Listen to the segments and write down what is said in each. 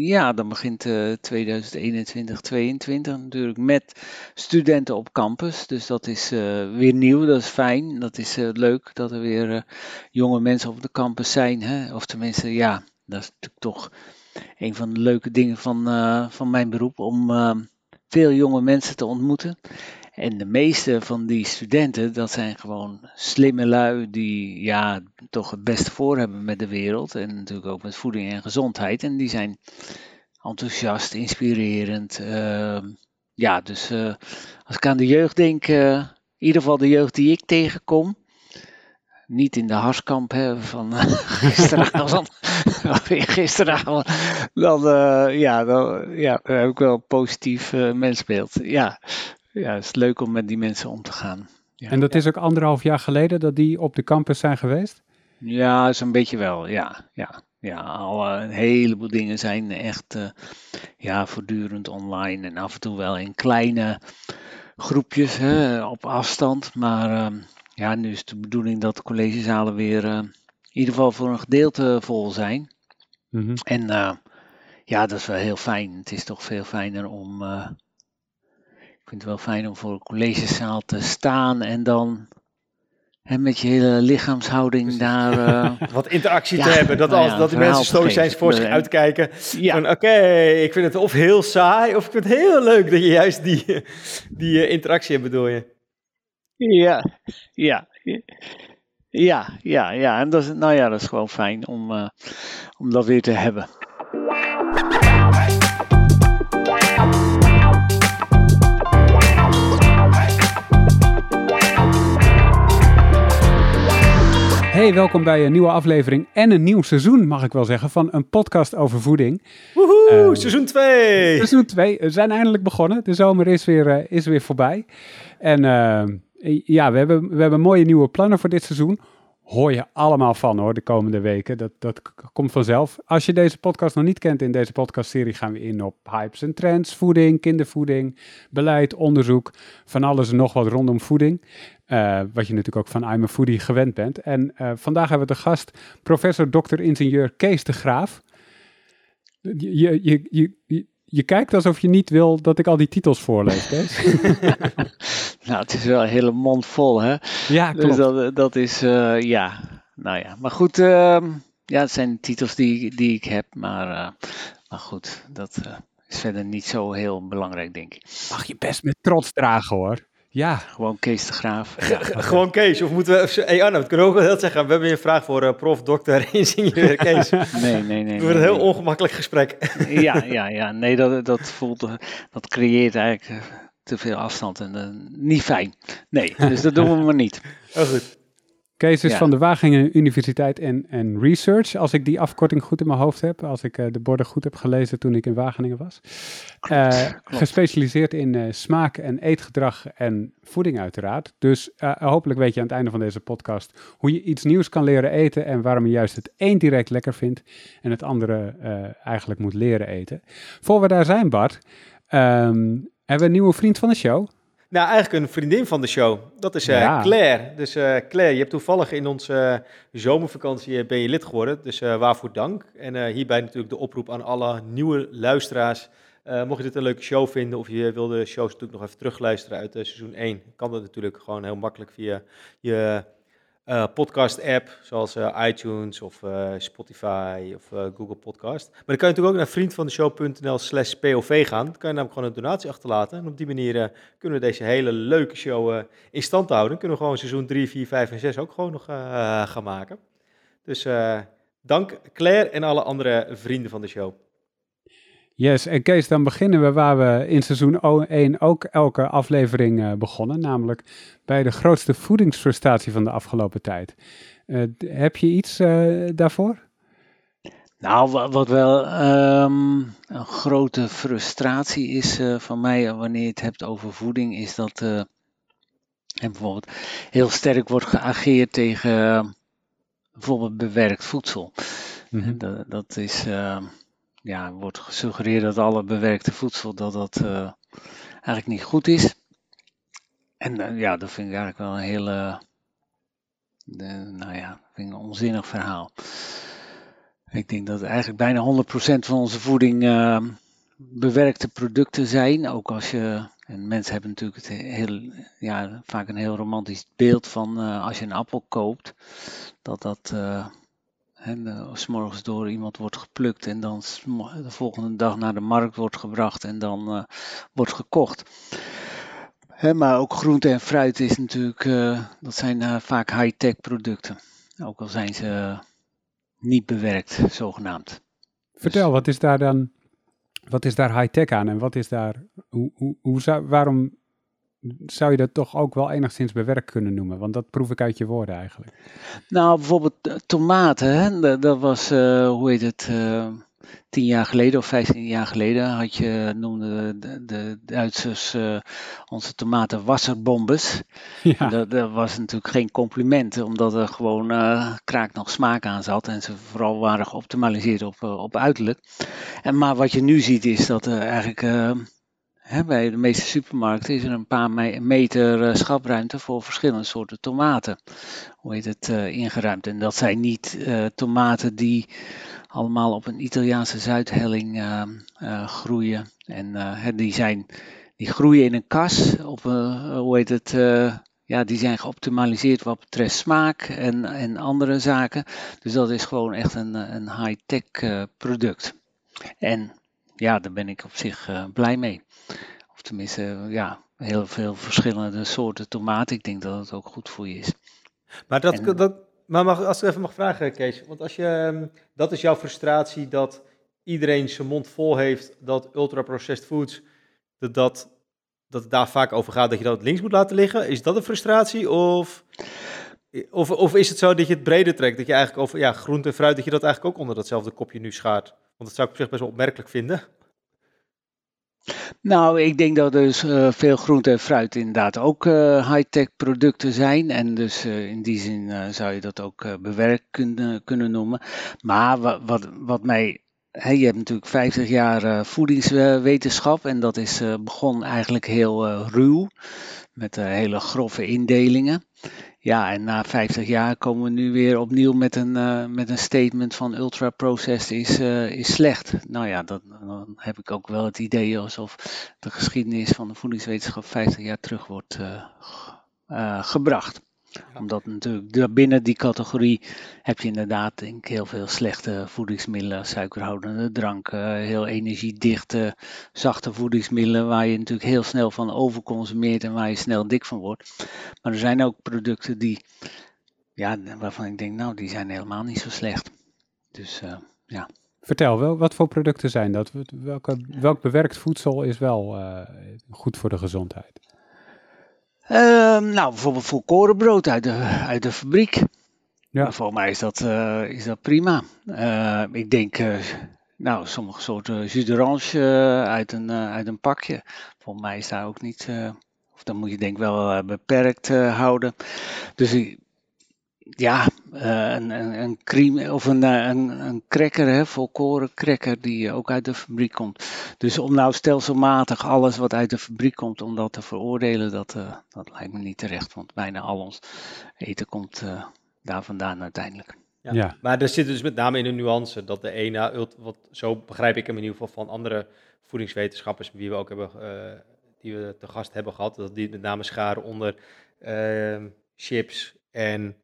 Ja, dan begint uh, 2021, 2022 natuurlijk met studenten op campus. Dus dat is uh, weer nieuw, dat is fijn. Dat is uh, leuk dat er weer jonge mensen op de campus zijn. Hè? Of tenminste, ja, dat is natuurlijk toch een van de leuke dingen van, van mijn beroep om veel jonge mensen te ontmoeten. En de meeste van die studenten, dat zijn gewoon slimme lui die ja, toch het beste voor hebben met de wereld. En natuurlijk ook met voeding en gezondheid. En die zijn enthousiast, inspirerend. Uh, ja, dus uh, als ik aan de jeugd denk, uh, in ieder geval de jeugd die ik tegenkom. Niet in de harskamp hè, van gisteravond. gisteravond. Dan, ja, dan, ja, heb ik wel een positief mensbeeld. Ja, ja, het is leuk om met die mensen om te gaan. Ja. En dat is ook anderhalf jaar geleden dat die op de campus zijn geweest? Ja, zo'n beetje wel, ja. ja. Ja, al een heleboel dingen zijn echt uh, ja, voortdurend online en af en toe wel in kleine groepjes hè, op afstand. Maar uh, ja, nu is de bedoeling dat de collegezalen weer uh, in ieder geval voor een gedeelte vol zijn. Mm -hmm. En ja, dat is wel heel fijn. Het is toch veel fijner om ik vind het wel fijn om voor een collegezaal te staan en dan hè, met je hele lichaamshouding daar... Uh, Wat interactie te hebben, dat, nou als, dat die mensen stoïcijns voor zich uitkijken. Ja. Oké, ik vind het of heel saai, of ik vind het heel leuk dat je juist die, die uh, interactie hebt, bedoel je? Ja, ja, ja, ja, ja. En dat is, nou ja, dat is gewoon fijn om, uh, om dat weer te hebben. Hey, welkom bij een nieuwe aflevering en een nieuw seizoen, mag ik wel zeggen, van een podcast over voeding. Woehoe, uh, seizoen 2! Seizoen 2, we zijn eindelijk begonnen. De zomer is weer, uh, is weer voorbij. En uh, ja, we hebben, we hebben mooie nieuwe plannen voor dit seizoen. Hoor je allemaal van hoor, de komende weken. Dat, dat komt vanzelf. Als je deze podcast nog niet kent, in deze podcastserie gaan we in op hypes en trends, voeding, kindervoeding, beleid, onderzoek, van alles en nog wat rondom voeding. Uh, wat je natuurlijk ook van I'm a Foodie gewend bent. En uh, vandaag hebben we de gast professor dokter ingenieur Kees de Graaf. Je, je, je, je kijkt alsof je niet wil dat ik al die titels voorlees, Kees. nou, het is wel een hele mond vol, hè? Ja, klopt. Dus dat, dat is, uh, ja, nou ja. Maar goed, uh, ja, het zijn titels die, die ik heb, maar, uh, maar goed, dat is verder niet zo heel belangrijk, denk ik. Mag je best met trots dragen, hoor. Ja. Gewoon Kees de Graaf. Ja, Gewoon Kees. Of moeten we... Hey Arno, het kunnen ook wel heel zeggen. We hebben een vraag voor uh, prof, dokter, ingenieur Kees. nee, nee, nee. Het wordt een heel ongemakkelijk gesprek. ja, ja, ja. Nee, dat, dat voelt... Dat creëert eigenlijk eh, te veel afstand en uh, niet fijn. Nee, dus dat doen we maar niet. Oh, goed. Kees is ja. van de Wageningen Universiteit en, en Research, als ik die afkorting goed in mijn hoofd heb, als ik uh, de borden goed heb gelezen toen ik in Wageningen was. Klopt, uh, klopt. Gespecialiseerd in uh, smaak en eetgedrag en voeding uiteraard. Dus hopelijk weet je aan het einde van deze podcast hoe je iets nieuws kan leren eten en waarom je juist het een direct lekker vindt en het andere eigenlijk moet leren eten. Voor we daar zijn Bart, um, hebben we een nieuwe vriend van de show. Nou, eigenlijk een vriendin van de show. Dat is uh, ja. Claire. Dus uh, Claire, je hebt toevallig in onze uh, zomervakantie ben je lid geworden. Dus waarvoor dank. En hierbij natuurlijk de oproep aan alle nieuwe luisteraars. mocht je dit een leuke show vinden of je wil de shows natuurlijk nog even terugluisteren uit seizoen 1, kan dat natuurlijk gewoon heel makkelijk via je uh, podcast-app, zoals uh, iTunes of uh, Spotify of Google Podcast. Maar dan kan je natuurlijk ook naar vriendvandeshow.nl slash POV gaan. Dan kan je namelijk gewoon een donatie achterlaten. En op die manier kunnen we deze hele leuke show in stand houden. Dan kunnen we gewoon seizoen 3, 4, 5 en 6 ook gewoon nog gaan maken. Dus dank Claire en alle andere vrienden van de show. Yes, en Kees, dan beginnen we waar we in seizoen 1 ook elke aflevering uh, begonnen, namelijk bij de grootste voedingsfrustratie van de afgelopen tijd. Uh, heb je iets uh, daarvoor? Nou, wat, wat wel um, een grote frustratie is van mij wanneer je het hebt over voeding, is dat er bijvoorbeeld heel sterk wordt geageerd tegen bijvoorbeeld bewerkt voedsel. Mm -hmm. dat, dat is ja, wordt gesuggereerd dat alle bewerkte voedsel dat dat uh, eigenlijk niet goed is. En uh, ja, dat vind ik eigenlijk wel een hele, nou ja, vind een onzinnig verhaal. Ik denk dat eigenlijk bijna 100% van onze voeding uh, bewerkte producten zijn. Ook als je. En mensen hebben natuurlijk het heel, ja, vaak een heel romantisch beeld van uh, als je een appel koopt, dat dat uh, s morgens door iemand wordt geplukt en dan de volgende dag naar de markt wordt gebracht en dan uh, wordt gekocht. Hè, maar ook groente en fruit is natuurlijk, dat zijn vaak high-tech producten. Ook al zijn ze niet bewerkt, zogenaamd. Vertel, dus- wat is daar dan, wat is daar high-tech aan en wat is daar, hoe, hoe, hoe waarom zou je dat toch ook wel enigszins bewerkt kunnen noemen? Want dat proef ik uit je woorden eigenlijk. Nou, bijvoorbeeld tomaten, hè? Dat, was, uh, hoe heet het, uh, tien jaar geleden of vijftien jaar geleden had je, noemde de, de Duitsers uh, onze tomaten wasserbombes. Ja. Dat, dat, was natuurlijk geen compliment, omdat er gewoon kraak nog smaak aan zat en ze vooral waren geoptimaliseerd op, op uiterlijk. En, maar wat je nu ziet is dat er eigenlijk Bij de meeste supermarkten is er een paar meter schapruimte voor verschillende soorten tomaten. Hoe heet het, ingeruimd. En dat zijn niet tomaten die allemaal op een Italiaanse zuidhelling groeien. En die, zijn, die groeien in een kas. Op, hoe heet het? ja, die zijn geoptimaliseerd wat betreft smaak en, en andere zaken. Dus dat is gewoon echt een, een high-tech product. En ja, daar ben ik op zich blij mee. Tenminste, ja, heel veel verschillende soorten tomaten. Ik denk dat het ook goed voor je is. Maar dat, dat, maar mag, als ik even mag vragen, Kees, want als je, ehm, dat is jouw frustratie dat iedereen zijn mond vol heeft dat ultra-processed foods, dat, dat, dat het daar vaak over gaat dat je dat links moet laten liggen. Is dat een frustratie of, of, of is het zo dat je het breder trekt, dat je eigenlijk over ja, groente en fruit, dat je dat eigenlijk ook onder datzelfde kopje nu schaart? Want dat zou ik op zich best wel opmerkelijk vinden. Nou, ik denk dat dus uh, veel groente en fruit inderdaad ook uh, high-tech producten zijn. En dus uh, in die zin zou je dat ook bewerkt kunnen, kunnen noemen. Maar wat, wat, wat mij. Je hebt natuurlijk 50 jaar voedingswetenschap en dat is begon eigenlijk heel ruw. Met hele grove indelingen. Ja, en na 50 jaar komen we nu weer opnieuw met een, uh, met een statement van ultra-processed is, uh, is slecht. Nou ja, dat, dan heb ik ook wel het idee alsof de geschiedenis van de voedingswetenschap 50 jaar terug wordt uh, gebracht omdat natuurlijk binnen die categorie heb je inderdaad denk ik, heel veel slechte voedingsmiddelen, suikerhoudende dranken, heel energiedichte, zachte voedingsmiddelen waar je natuurlijk heel snel van overconsumeert en waar je snel dik van wordt. Maar er zijn ook producten die, ja, waarvan ik denk, nou, die zijn helemaal niet zo slecht. Dus uh, ja. Vertel, wel, wat voor producten zijn dat? Welke, welk bewerkt voedsel is wel uh, goed voor de gezondheid? Uh, nou, bijvoorbeeld volkorenbrood uit de, uit de fabriek. Ja. Voor mij is dat, uh, is dat prima. Uh, ik denk, uh, nou, sommige soorten jus d'orange uit, een, uit een pakje. Volgens mij is daar ook niet, of dan moet je denk ik wel beperkt houden. Dus ik, ja, uh, een, een, een cream of een, eh, een, een cracker, hè, volkoren cracker die ook uit de fabriek komt. Dus om nou stelselmatig alles wat uit de fabriek komt, om dat te veroordelen, dat, uh, dat lijkt me niet terecht. Want bijna al ons eten komt uh, daar vandaan uiteindelijk. Ja, ja. Maar er zit dus met name in een nuance dat de ene, wat, zo begrijp ik hem in ieder geval van andere voedingswetenschappers, wie we ook hebben, die we te gast hebben gehad, dat die met name scharen onder ehm, chips en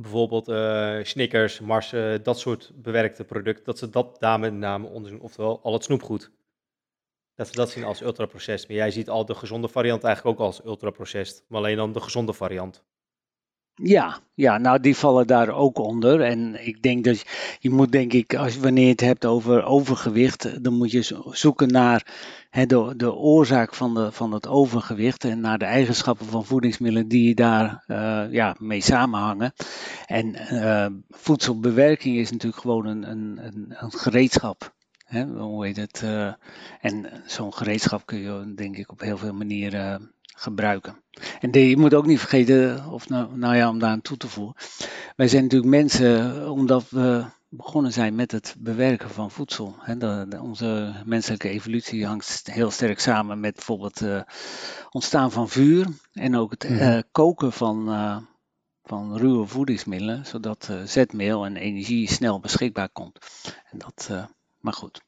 bijvoorbeeld uh, Snickers, Mars, uh, dat soort bewerkte producten, dat ze dat daar met name onderzoeken, oftewel al het snoepgoed. Dat ze dat zien als ultraprocessed. Maar jij ziet al de gezonde variant eigenlijk ook als ultraprocessed, maar alleen dan de gezonde variant. Ja, ja, nou die vallen daar ook onder. En ik denk dat je moet denk ik, als wanneer je het hebt over overgewicht, dan moet je zoeken naar de, de oorzaak van, de, van het overgewicht en naar de eigenschappen van voedingsmiddelen die daar uh, ja, mee samenhangen. En uh, voedselbewerking is natuurlijk gewoon een, een, een, een gereedschap. Hoe heet het? En zo'n gereedschap kun je denk ik op heel veel manieren gebruiken. En je moet ook niet vergeten, of nou, nou ja, om daar aan toe te voegen. Wij zijn natuurlijk mensen, omdat we begonnen zijn met het bewerken van voedsel. de, onze menselijke evolutie hangt heel sterk samen met bijvoorbeeld het uh, ontstaan van vuur en ook het uh, koken van, uh, van ruwe voedingsmiddelen, zodat zetmeel en energie snel beschikbaar komt. En dat, maar goed,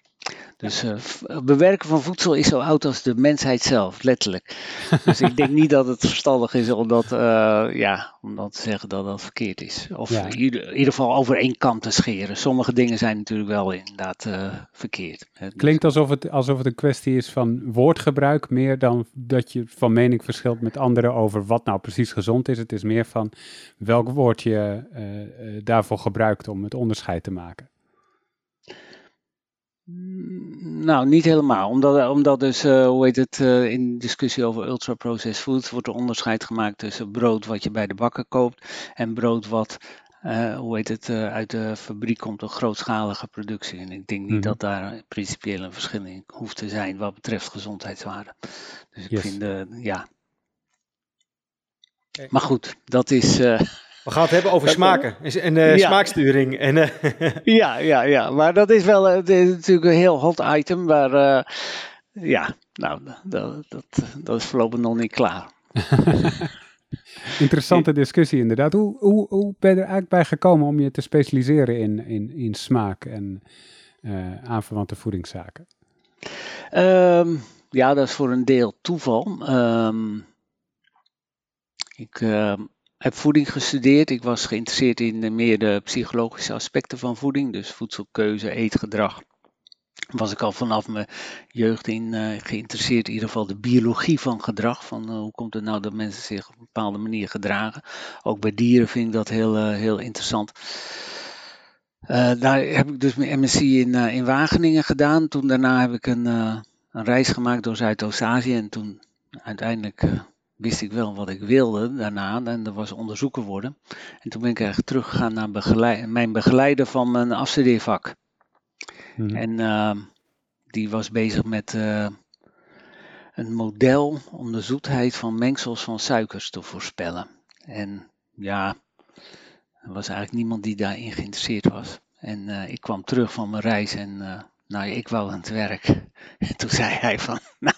dus uh, bewerken van voedsel is zo oud als de mensheid zelf, letterlijk. Dus ik denk niet dat het verstandig is om dat, uh, ja, om dat te zeggen dat dat verkeerd is. Of in, ieder, in, ieder, geval over één kant te scheren. Sommige dingen zijn natuurlijk wel inderdaad uh, verkeerd. Klinkt alsof het, alsof het een kwestie is van woordgebruik, meer dan dat je van mening verschilt met anderen over wat nou precies gezond is. Het is meer van welk woord je daarvoor gebruikt om het onderscheid te maken. Nou, niet helemaal. Omdat, omdat dus, uh, hoe heet het, uh, in discussie over ultra-processed foods wordt er onderscheid gemaakt tussen brood wat je bij de bakker koopt en brood wat, uh, hoe heet het, uit de fabriek komt, een grootschalige productie. En ik denk niet mm. dat daar principieel een verschil in hoeft te zijn wat betreft gezondheidswaarde. Dus ik yes. vind, ja. Maar goed, dat is. We gaan het hebben over smaken en uh, smaaksturing. En, uh, ja, ja, ja, maar dat is wel uh, is natuurlijk een heel hot item. Maar ja, nou, dat, dat, dat is voorlopig nog niet klaar. Interessante discussie inderdaad. Hoe, hoe, hoe ben je er eigenlijk bij gekomen om je te specialiseren in, in, in smaak en aanverwante voedingszaken? Um, ja, dat is voor een deel toeval. Um, ik ehm, heb voeding gestudeerd. Ik was geïnteresseerd in meer de psychologische aspecten van voeding, dus voedselkeuze, eetgedrag. Was ik al vanaf mijn jeugd in uh, geïnteresseerd, in ieder geval de biologie van gedrag. Van uh, hoe komt het nou dat mensen zich op een bepaalde manier gedragen? Ook bij dieren vind ik dat heel, heel interessant. daar heb ik dus mijn MSc in, in Wageningen gedaan. Toen daarna heb ik een, een reis gemaakt door Zuidoost-Azië en toen uiteindelijk wist ik wel wat ik wilde daarna. En dat was onderzoeker worden. En toen ben ik eigenlijk teruggegaan naar begeleid, mijn begeleider van mijn afstudeervak. Mhm. En uh, die was bezig met uh, een model om de zoetheid van mengsels van suikers te voorspellen. En ja, er was eigenlijk niemand die daarin geïnteresseerd was. En uh, ik kwam terug van mijn reis en nou, ik wou aan het werk. En toen zei hij van, nou,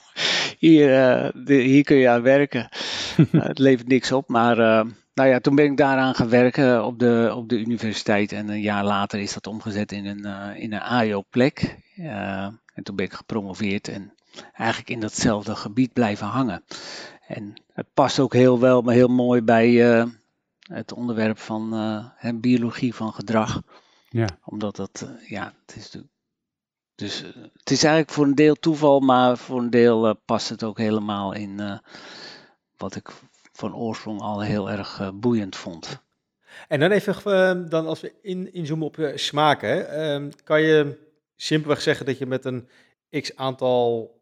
hier, uh, hier kun je aan werken. uh, het levert niks op, maar uh, nou ja, toen ben ik daaraan gaan werken op de, op de universiteit. En een jaar later is dat omgezet in een, in een AIO-plek. en toen ben ik gepromoveerd en eigenlijk in datzelfde gebied blijven hangen. En het past ook heel wel, maar heel mooi bij het onderwerp van biologie van gedrag. Ja. Omdat dat, ja, het is natuurlijk dus eh, het is eigenlijk voor een deel toeval, maar voor een deel uh, past het ook helemaal in uh, wat ik van oorsprong al heel erg boeiend vond. En dan even, dan als we in, inzoomen op smaken, ehm, kan je simpelweg zeggen dat je met een x aantal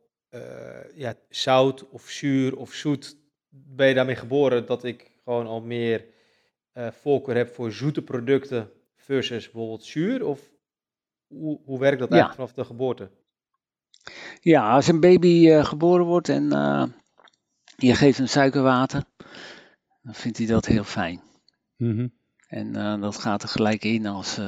ja, zout of zuur of zoet, ben je daarmee geboren dat ik gewoon al meer voorkeur heb voor zoete producten versus bijvoorbeeld zuur? Of hoe, hoe werkt dat eigenlijk vanaf de geboorte? Ja, als een baby uh, geboren wordt en uh, je geeft hem suikerwater, dan vindt hij dat heel fijn. Mm -hmm. En uh, dat gaat er gelijk in als,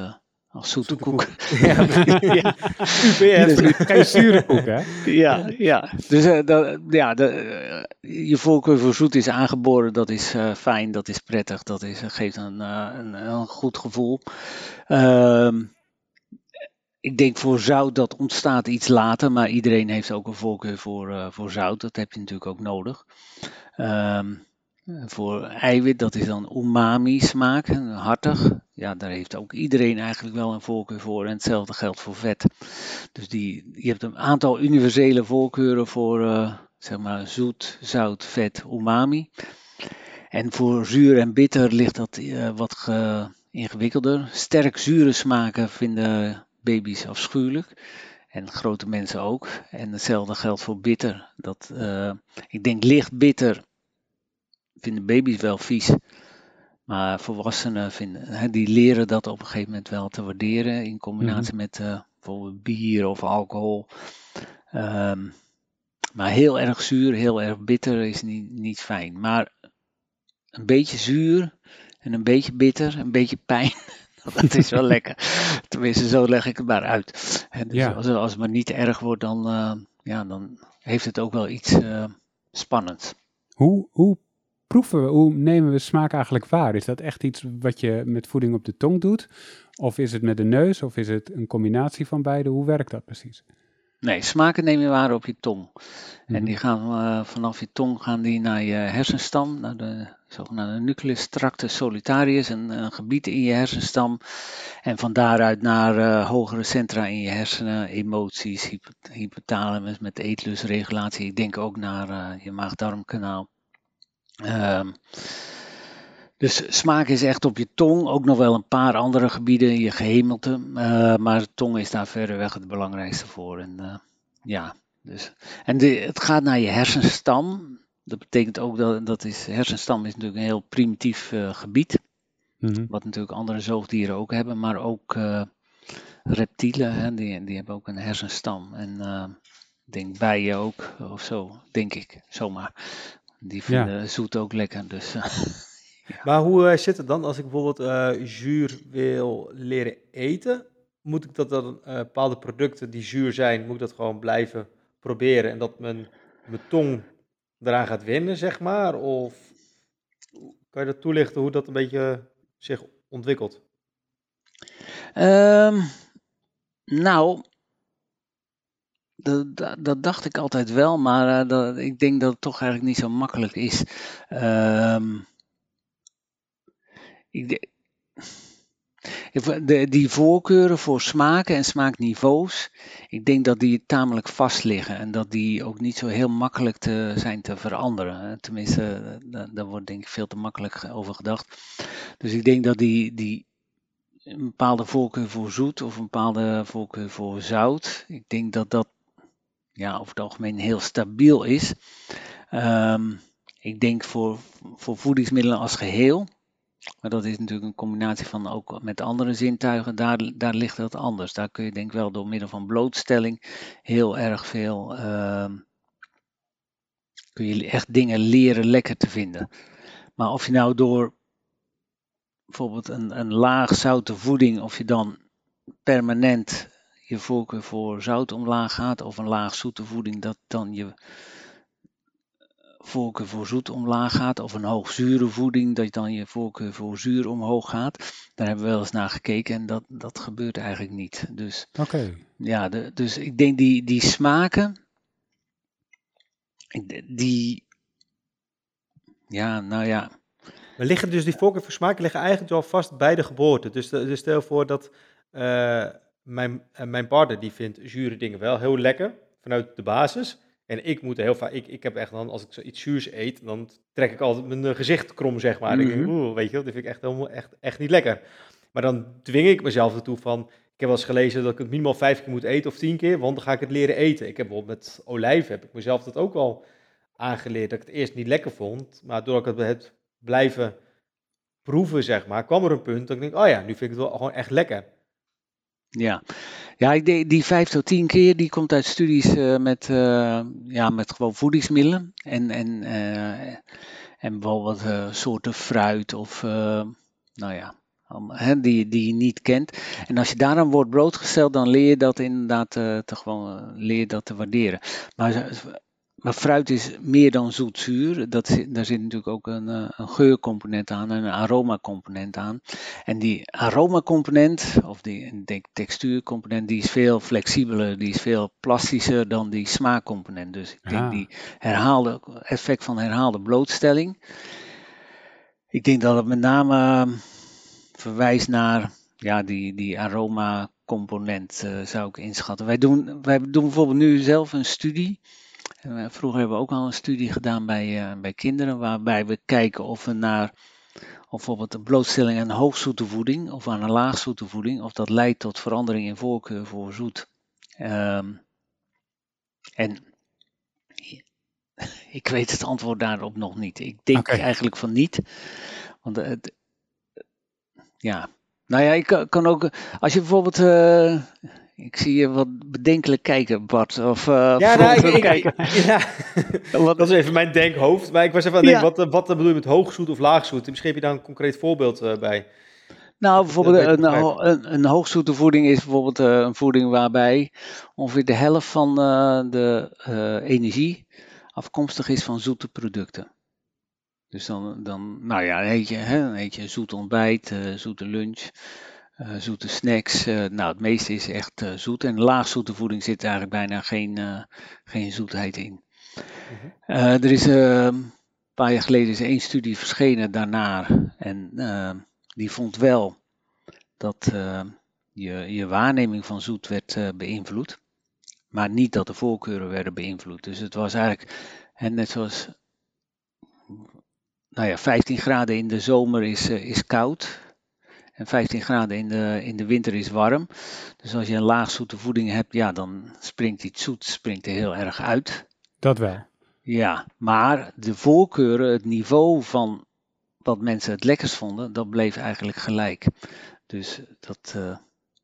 als zoete, koek. koek. Ja, ja. UPF. Geen zure koek, hè? Ja, ja. Dus dat, ja, de, je voorkeur voor zoet is aangeboren, dat is fijn, dat is prettig, dat is, geeft een, een, een goed gevoel. Ehm ik denk voor zout dat ontstaat iets later, maar iedereen heeft ook een voorkeur voor, uh, voor zout. Dat heb je natuurlijk ook nodig. Um, voor eiwit, dat is dan umami smaak, hartig. Ja, daar heeft ook iedereen eigenlijk wel een voorkeur voor. En hetzelfde geldt voor vet. Dus die, je hebt een aantal universele voorkeuren voor uh, zeg maar zoet, zout, vet, umami. En voor zuur en bitter ligt dat uh, wat ingewikkelder. Sterk zure smaken vinden baby's afschuwelijk. En grote mensen ook. En hetzelfde geldt voor bitter. Dat, uh, ik denk licht bitter vinden baby's wel vies. Maar volwassenen vinden, die leren dat op een gegeven moment wel te waarderen. In combinatie mm met uh, bijvoorbeeld bier of alcohol. Um, maar heel erg zuur, heel erg bitter is niet, niet fijn. Maar een beetje zuur en een beetje bitter, een beetje pijn. dat is wel lekker. Tenminste, zo leg ik het maar uit. En dus als, als, het maar niet erg wordt, dan, uh, ja, dan heeft het ook wel iets uh, spannends. Hoe, hoe proeven we, hoe nemen we smaak eigenlijk waar? Is dat echt iets wat je met voeding op de tong doet? Of is het met de neus? Of is het een combinatie van beide? Hoe werkt dat precies? Nee, smaken neem je waar op je tong. En Mhm. die gaan eh, vanaf je tong gaan die naar je hersenstam, naar de zogenaamde nucleus tractus solitarius, een, een gebied in je hersenstam. En van daaruit naar eh, hogere centra in je hersenen, emoties, hypo- hypothalamus met eetlusregulatie. Ik denk ook naar eh, je maag-darmkanaal. Ehm, dus smaak is echt op je tong, ook nog wel een paar andere gebieden, je gehemelte, eh, maar de tong is daar verreweg het belangrijkste voor. En, eh, ja, dus. en de, het gaat naar je hersenstam. Dat betekent ook dat, dat is, hersenstam is natuurlijk een heel primitief eh, gebied, Mhm. wat natuurlijk andere zoogdieren ook hebben, maar ook reptielen, hè, die, die hebben ook een hersenstam. En ik denk bijen ook, of zo, denk ik, zomaar. Die vinden zoet ook lekker, dus... Maar hoe eh, zit het dan als ik bijvoorbeeld eh, zuur wil leren eten? Moet ik dat dan eh, bepaalde producten die zuur zijn, moet ik dat gewoon blijven proberen en dat mijn, mijn tong eraan gaat wennen, zeg maar? Of kan je dat toelichten hoe dat een beetje zich ontwikkelt? Ehm, nou, dat, dat, dat dacht ik altijd wel, maar dat, ik denk dat het toch eigenlijk niet zo makkelijk is. Ehm, die voorkeuren voor smaken en smaakniveaus, ik denk dat die tamelijk vast liggen en dat die ook niet zo heel makkelijk te, zijn te veranderen. Tenminste, daar, daar wordt denk ik veel te makkelijk over gedacht. Dus ik denk dat die, die een bepaalde voorkeur voor zoet of een bepaalde voorkeur voor zout. Ik denk dat dat ja, over het algemeen heel stabiel is. Ehm, ik denk voor, voor voedingsmiddelen als geheel, maar dat is natuurlijk een combinatie van ook met andere zintuigen, daar, daar ligt dat anders. Daar kun je denk ik wel door middel van blootstelling heel erg veel, ehm, kun je echt dingen leren lekker te vinden. Maar of je nou door bijvoorbeeld een, een laag zoute voeding, of je dan permanent je voorkeur voor zout omlaag gaat, of een laag zoete voeding, dat dan je voorkeur voor zoet omlaag gaat, of een hoogzure voeding, dat dan je voorkeur voor zuur omhoog gaat. Daar hebben we wel eens naar gekeken en dat, dat gebeurt eigenlijk niet. Dus Oké. ja, de, dus ik denk die, die smaken, die, ja, nou ja, Maar liggen dus die voorkeur voor smaak liggen eigenlijk wel vast bij de geboorte. Dus, de- dus stel voor dat eh, mijn, eh, mijn partner die vindt zure dingen wel heel lekker vanuit de basis. En ik moet heel vaak, ik, ik heb echt dan, als ik zoiets zuurs eet, dan trek ik altijd mijn eh, gezicht krom, zeg maar. Dan denk ik, Mhm. oeh, weet je dat vind ik echt, helemaal, echt, echt niet lekker. Maar dan dwing ik mezelf ertoe van, ik heb wel eens gelezen dat ik het minimaal vijf keer moet eten of tien keer, want dan ga ik het leren eten. Ik heb bijvoorbeeld met olijven, heb ik mezelf dat ook wel aangeleerd, dat ik het eerst niet lekker vond. Maar doordat ik het heb blijven proeven, zeg maar, kwam er een punt dat ik denk, oh ja, nu vind ik het wel gewoon echt lekker. Ja, ja ik die vijf tot tien keer die komt uit studies eh, met, eh, ja, met gewoon voedingsmiddelen en, en, eh, en bijvoorbeeld eh, soorten fruit of nou ja, die, die je niet kent. En als je daaraan wordt blootgesteld, dan leer je dat inderdaad te gewoon leer dat te waarderen. Maar, maar fruit is meer dan zoetzuur. Dat, daar zit natuurlijk ook een, eh, een geurcomponent aan en een aromacomponent aan. En die aromacomponent, of die textuurcomponent, die is veel flexibeler, die is veel plastischer dan die smaakcomponent. Dus ik denk Ah. die herhaalde, effect van herhaalde blootstelling. Ik denk dat het met name eh, verwijst naar ja, die, die aromacomponent, eh, zou ik inschatten. Wij doen, wij doen bijvoorbeeld nu zelf een studie. Eh, vroeger hebben we ook al een studie gedaan bij, eh, bij kinderen, waarbij we kijken of we naar of bijvoorbeeld een blootstelling aan hoogzoete voeding of aan een laagzoete voeding, of dat leidt tot verandering in voorkeur voor zoet. Ehm, en ik weet het antwoord daarop nog niet. Ik denk eigenlijk van niet. Want het, ja, nou ja, ik kan- kan ook, als je bijvoorbeeld, eh, ik zie je wat bedenkelijk kijken, Bart. Of, uh, Ja, nou, ik, ik- kijken. ja. Wat- dat is even mijn denkhoofd. Maar ik was even aan het Ja. denken, wat, eh, wat bedoel je met hoogzoet of laagzoet? Misschien heb je daar een concreet voorbeeld eh, bij. Nou, bijvoorbeeld weet een, een, een hoogzoete voeding is bijvoorbeeld eh, een voeding waarbij ongeveer de helft van eh, de eh, energie afkomstig is van zoete producten. Dus dan, dan nou ja, eet je, hè, dan eet je zoet ontbijt, uh, zoete lunch, uh, zoete snacks. Uh, nou, het meeste is echt zoet. En laagzoete voeding zit eigenlijk bijna geen, geen zoetheid in. Mhm. er is een paar jaar geleden is één studie verschenen daarna. En die vond wel dat je, je waarneming van zoet werd beïnvloed. Maar niet dat de voorkeuren werden beïnvloed. Dus het was eigenlijk, en net zoals nou ja, 15 graden in de zomer is, is koud. En 15 graden in de, in de winter is warm. Dus als je een laag zoete voeding hebt, ja, dan springt iets zoet springt er heel erg uit. Dat wel. Ja, maar de voorkeuren, het niveau van wat mensen het lekkerst vonden, dat bleef eigenlijk gelijk. Dus dat, uh,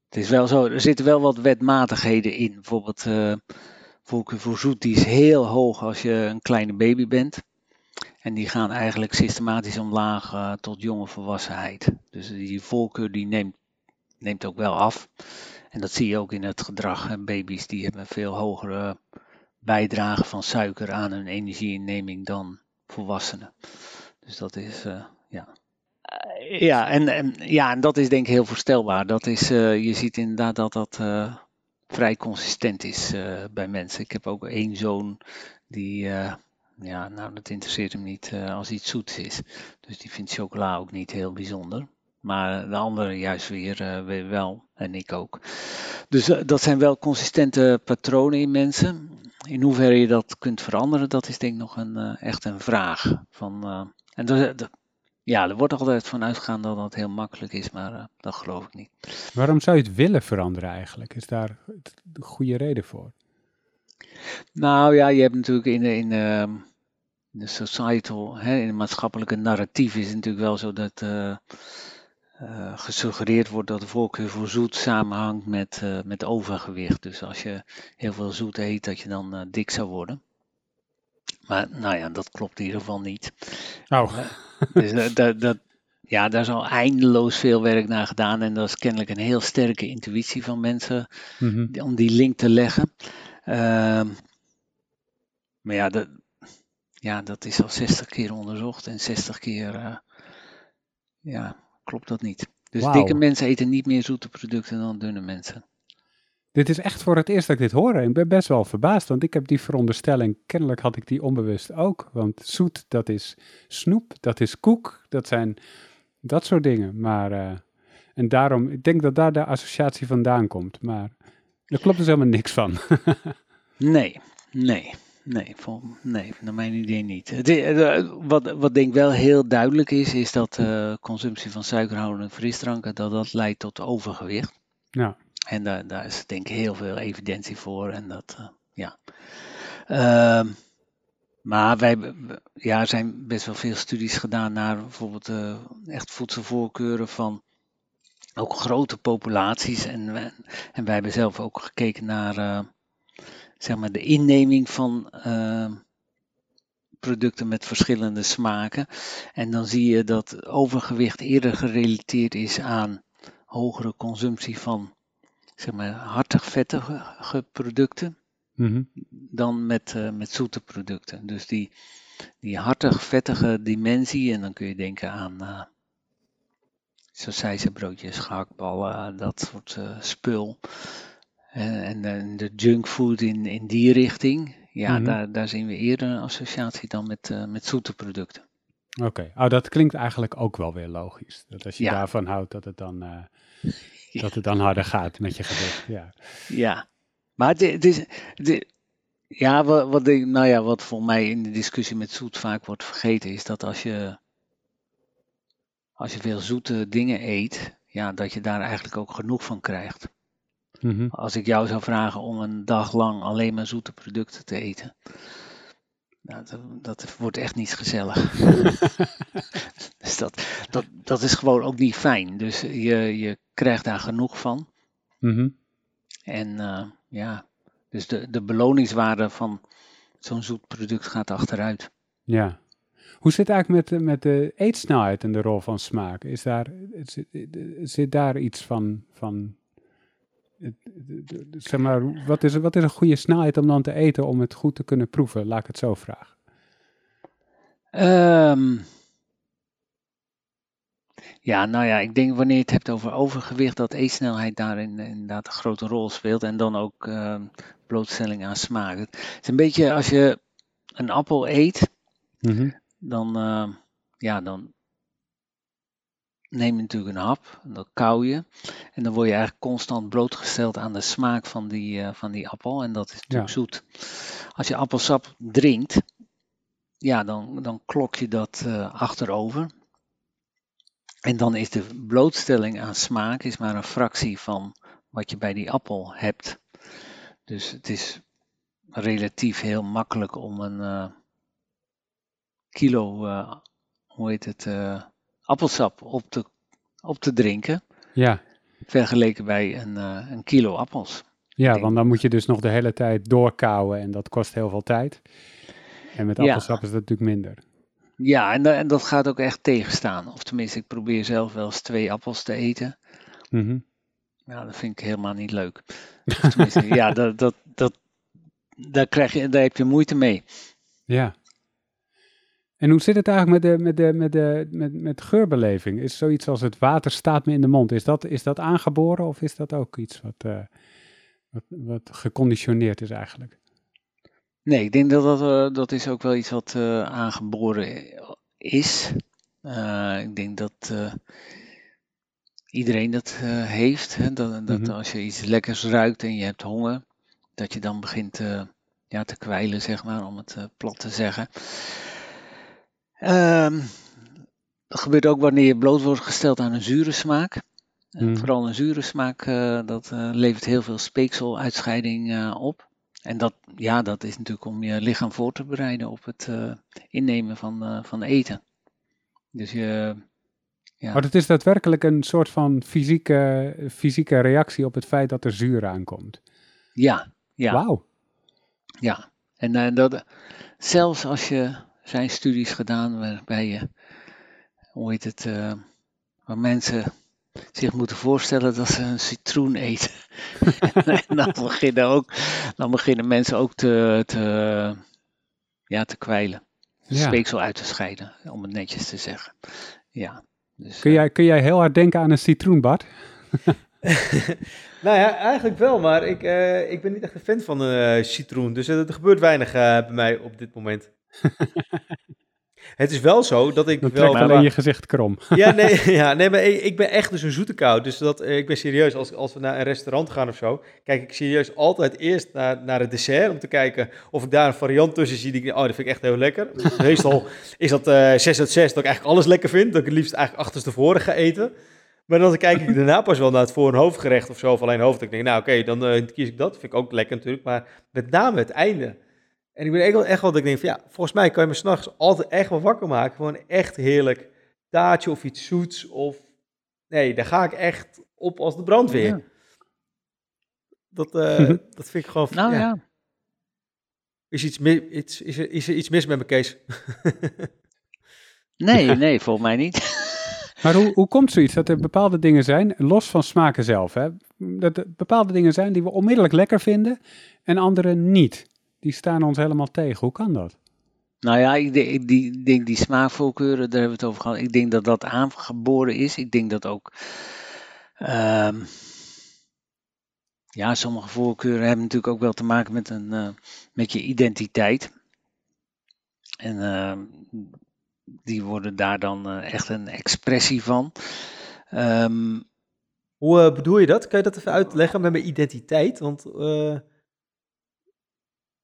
het is wel zo, er zitten wel wat wetmatigheden in. Bijvoorbeeld uh, voorkeur voor zoet, die is heel hoog als je een kleine baby bent. En die gaan eigenlijk systematisch omlaag uh, tot jonge volwassenheid. Dus die voorkeur die neemt, neemt ook wel af. En dat zie je ook in het gedrag. Baby's die hebben veel hogere bijdrage van suiker aan hun energieinneming dan volwassenen. Dus dat is, uh, ja. Uh, ja, en, en, ja, en dat is denk ik heel voorstelbaar. Dat is, je ziet inderdaad dat dat vrij consistent is bij mensen. Ik heb ook één zoon die ja, nou dat interesseert hem niet uh, als iets zoets is. Dus die vindt chocola ook niet heel bijzonder. Maar de andere juist weer, uh, wel. En ik ook. Dus uh, dat zijn wel consistente patronen in mensen. In hoeverre je dat kunt veranderen, dat is denk ik nog een, echt een vraag. Van, en dat, ja, er wordt altijd van uitgegaan dat dat heel makkelijk is, maar dat geloof ik niet. Waarom zou je het willen veranderen eigenlijk? Is daar een goede reden voor? Nou ja, je hebt natuurlijk in, in, ehm, de societal, hè, in het maatschappelijke narratief is het natuurlijk wel zo dat uh, gesuggereerd wordt dat de voorkeur voor zoet samenhangt met, uh, met overgewicht. Dus als je heel veel zoet eet, dat je dan dik zou worden. Maar nou ja, dat klopt in ieder geval niet. Oh. dus dat, dat, ja, daar is al eindeloos veel werk naar gedaan. En dat is kennelijk een heel sterke intuïtie van mensen mm -hmm. om die link te leggen. Uh, maar ja, dat, ja, dat is al 60 keer onderzocht en 60 keer, uh, ja, klopt dat niet. Dus wow. dikke mensen eten niet meer zoete producten dan dunne mensen. Dit is echt voor het eerst dat ik dit hoor. Ik ben best wel verbaasd, want ik heb die veronderstelling, kennelijk had ik die onbewust ook. Want zoet, dat is snoep, dat is koek, dat zijn dat soort dingen. Maar, uh, en daarom, ik denk dat daar de associatie vandaan komt. Maar er klopt dus helemaal niks van. nee, nee. Nee, vol, nee, naar mijn idee niet. Eh, wat, wat denk ik wel heel duidelijk is, is dat uh, consumptie van suikerhoudende frisdranken, dat dat leidt tot overgewicht. Ja. En daar, daar is denk ik heel veel evidentie voor. En dat, uh, ja. Uh, maar wij, ja, er zijn best wel veel studies gedaan naar bijvoorbeeld echt voedselvoorkeuren van ook grote populaties. En, en wij hebben zelf ook gekeken naar zeg maar, de inneming van uh, producten met verschillende smaken. En dan zie je dat overgewicht eerder gerelateerd is aan hogere consumptie van zeg maar, hartig vettige producten mm-hmm. dan met, uh, met zoete producten. Dus die, die hartig vettige dimensie, en dan kun je denken aan uh, broodjes, gehaktballen, dat soort uh, spul. En, en de junkfood in, in die richting, ja, mm-hmm. daar, daar zien we eerder een associatie dan met, uh, met zoete producten. Oké, okay. oh, dat klinkt eigenlijk ook wel weer logisch. Dat als je ja. daarvan houdt, dat het, dan, uh, ja. dat het dan harder gaat met je gewicht. Ja, ja. maar het is, ja, wat, wat, nou ja, wat voor mij in de discussie met zoet vaak wordt vergeten, is dat als je, als je veel zoete dingen eet, ja, dat je daar eigenlijk ook genoeg van krijgt. Mhm. Als ik jou zou vragen om een dag lang alleen maar zoete producten te eten. Nou, dat, dat, wordt echt niet gezellig. dus dat, dat, dat is gewoon ook niet fijn. Dus je, je krijgt daar genoeg van. Mhm. En uh, ja, dus de, de beloningswaarde van zo'n zoet product gaat achteruit. Ja. Hoe zit het eigenlijk met, met de eetsnelheid en de rol van smaak? Is daar, zit, zit daar iets van, van zeg maar, wat is, wat is een goede snelheid om dan te eten om het goed te kunnen proeven? Laat ik het zo vragen. Um, Ja, nou ja, ik denk wanneer je het hebt over overgewicht, dat eetsnelheid daarin inderdaad een grote rol speelt. En dan ook uh, blootstelling aan smaak. Het is een beetje als je een appel eet, Mhm. dan, uh, ja, dan neem je natuurlijk een hap, en dat kauw je. En dan word je eigenlijk constant blootgesteld aan de smaak van die, uh, van die appel. En dat is natuurlijk Ja. zoet. Als je appelsap drinkt, ja, dan, dan klok je dat uh, achterover. En dan is de blootstelling aan smaak is maar een fractie van wat je bij die appel hebt. Dus het is relatief heel makkelijk om een uh, kilo, hoe heet het, appelsap op te, op te drinken. Ja, Vergeleken bij een, uh, een kilo appels. ja want dan moet je dus nog de hele tijd doorkouwen en dat kost heel veel tijd. En met Ja. appelsap is dat natuurlijk minder. Ja, en, da- en dat gaat ook echt tegenstaan. Of tenminste, ik probeer zelf wel eens twee appels te eten. Mhm. Ja, dat vind ik helemaal niet leuk. Ja, dat, dat, dat, daar, krijg je, daar heb je moeite mee. Ja. En hoe zit het eigenlijk met de, met de, met de met, met geurbeleving? Is zoiets als het water staat me in de mond, is dat, is dat aangeboren of is dat ook iets wat, eh, wat, wat geconditioneerd is eigenlijk? Nee, ik denk dat dat, eh, dat is ook wel iets wat eh, aangeboren is. Ik denk dat iedereen dat heeft. Hè? Dat, dat Mhm. als je iets lekkers ruikt en je hebt honger, dat je dan begint ja, te kwijlen, zeg maar, om het plat te zeggen. Ehm, dat gebeurt ook wanneer je bloot wordt gesteld aan een zure smaak. Mhm. Vooral een zure smaak, eh, dat eh, levert heel veel speekseluitscheiding eh, op. En dat, ja, dat is natuurlijk om je lichaam voor te bereiden op het innemen van, van eten. Dus je, ja, Maar het is daadwerkelijk een soort van fysieke, fysieke reactie op het feit dat er zuur aankomt. ja, ja, Wauw. ja. En dat, zelfs als je, zijn studies gedaan waarbij je, hoe heet het, eh, waar mensen zich moeten voorstellen dat ze een citroen eten. en dan beginnen, ook, dan beginnen mensen ook te, te, ja, te kwijlen. Ja. Speeksel uit te scheiden, om het netjes te zeggen. Ja. Dus, Kun eh, jij, kun jij heel hard denken aan een citroen, Bart? Nou ja, eigenlijk wel, maar ik, eh, ik ben niet echt een fan van eh, citroen. Dus eh, er gebeurt weinig eh, bij mij op dit moment. Het is wel zo dat ik Dan wel... alleen je gezicht krom. Ja, nee, ja, nee maar ik, ik ben echt dus een zoete kou. Dus dat, eh, ik ben serieus, als, als we naar een restaurant gaan of zo, kijk ik serieus altijd eerst naar, naar het dessert, om te kijken of ik daar een variant tussen zie die ik, oh, dat vind ik echt heel lekker. Meestal is dat eh 6 uit 6, dat ik eigenlijk alles lekker vind, dat ik het liefst eigenlijk achterstevoren ga eten. Maar dan kijk ik daarna pas wel naar het voor- en hoofdgerecht of zo, of alleen hoofd. Ik denk, nou oké, dan eh, kies ik dat. Vind ik ook lekker natuurlijk, maar met name het einde. En ik ben echt wel, echt wel dat ik denk van, ja, volgens mij kan je me s'nachts altijd echt wel wakker maken. Gewoon echt heerlijk taartje of iets zoets of... Nee, daar ga ik echt op als de brandweer. Ja. Dat, eh, dat vind ik gewoon... nou ja. Is, iets mi- iets, is, er, is er iets mis met mijn Kees? Nee, nee, volgens mij niet. Maar hoe, hoe komt zoiets dat er bepaalde dingen zijn, los van smaken zelf, hè, dat er bepaalde dingen zijn die we onmiddellijk lekker vinden en andere niet? Die staan ons helemaal tegen. Hoe kan dat? Nou ja, ik denk ik die, ik denk die smaakvoorkeuren, daar hebben we het over gehad. Ik denk dat dat aangeboren is. Ik denk dat ook. ehm, ja, sommige voorkeuren hebben natuurlijk ook wel te maken met, een, eh, met je identiteit. En ehm, die worden daar dan eh, echt een expressie van. Ehm, Hoe eh, bedoel je dat? Kan je dat even uitleggen met mijn identiteit? Want...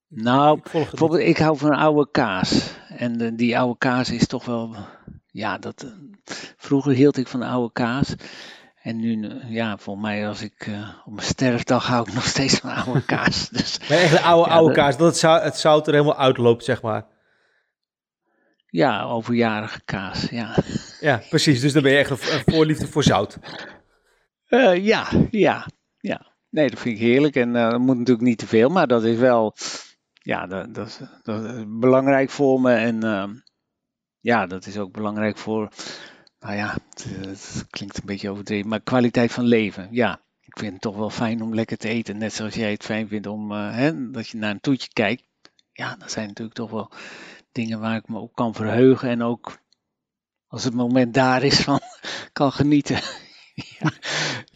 nou, ik. Bijvoorbeeld, ik hou van oude kaas. En eh, die oude kaas is toch wel. Ja, dat, eh, vroeger hield ik van oude kaas. En nu, eh, ja, volgens mij als ik eh, op mijn sterfdag hou ik nog steeds van oude kaas. Dus Maar echt de oude, Ja, oude dat- kaas, dat het, zou, het zout er helemaal uitloopt, zeg maar. ja, overjarige kaas, ja. Ja, precies. Dus dan ben je echt een, voorliefde voor zout. Eh, ja, ja, ja. Nee, dat vind ik heerlijk. En dat moet natuurlijk niet te veel, maar dat is wel. Ja, dat, dat, is, dat is belangrijk voor me. En ehm, ja, dat is ook belangrijk voor. Nou ja, het, het klinkt een beetje overdreven, maar kwaliteit van leven. Ja, ik vind het toch wel fijn om lekker te eten. Net zoals jij het fijn vindt om eh, hè, dat je naar een toetje kijkt. Ja, dat zijn natuurlijk toch wel dingen waar ik me op kan verheugen. En ook als het moment daar is van kan genieten. Ja.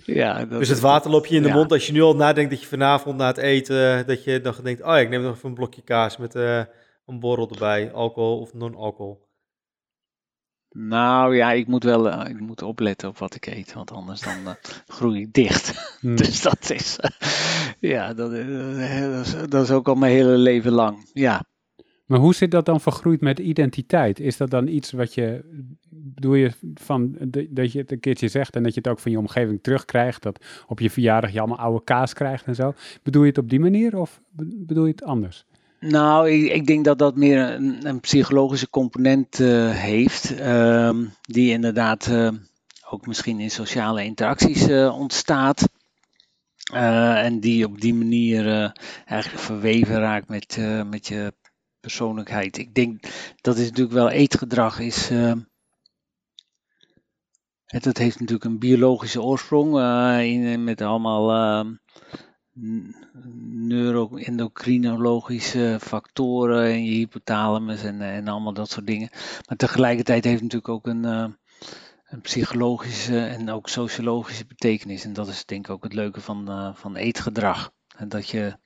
ja dat, dus het water loop je in de mond als je nu al nadenkt dat je vanavond na het eten, dat je dan denkt, oh ja, ik neem nog even een blokje kaas met uh, een borrel erbij, alcohol of non-alcohol. Nou ja, ik moet wel uh, ik moet opletten op wat ik eet, want anders dan uh, groei ik dicht. Hmm. dus dat is, ja, dat, dat, is, dat is ook al mijn hele leven lang. Ja. Maar hoe zit dat dan vergroeid met identiteit? Is dat dan iets wat je, bedoel je van, dat je het een keertje zegt en dat je het ook van je omgeving terugkrijgt, dat op je verjaardag je allemaal oude kaas krijgt en zo? Bedoel je het op die manier of bedoel je het anders? Nou, ik, ik, denk dat dat meer een, een psychologische component uh, heeft, uh, die inderdaad uh, ook misschien in sociale interacties uh, ontstaat. en die op die manier eigenlijk verweven raakt met, met je persoonlijkheid. Ik denk dat is natuurlijk wel eetgedrag is. het, dat heeft natuurlijk een biologische oorsprong in, met allemaal ehm, neuroendocrinologische factoren in je hypothalamus en, en allemaal dat soort dingen. Maar tegelijkertijd heeft het natuurlijk ook een, uh, een psychologische en ook sociologische betekenis. En dat is denk ik ook het leuke van, uh, van eetgedrag. En dat je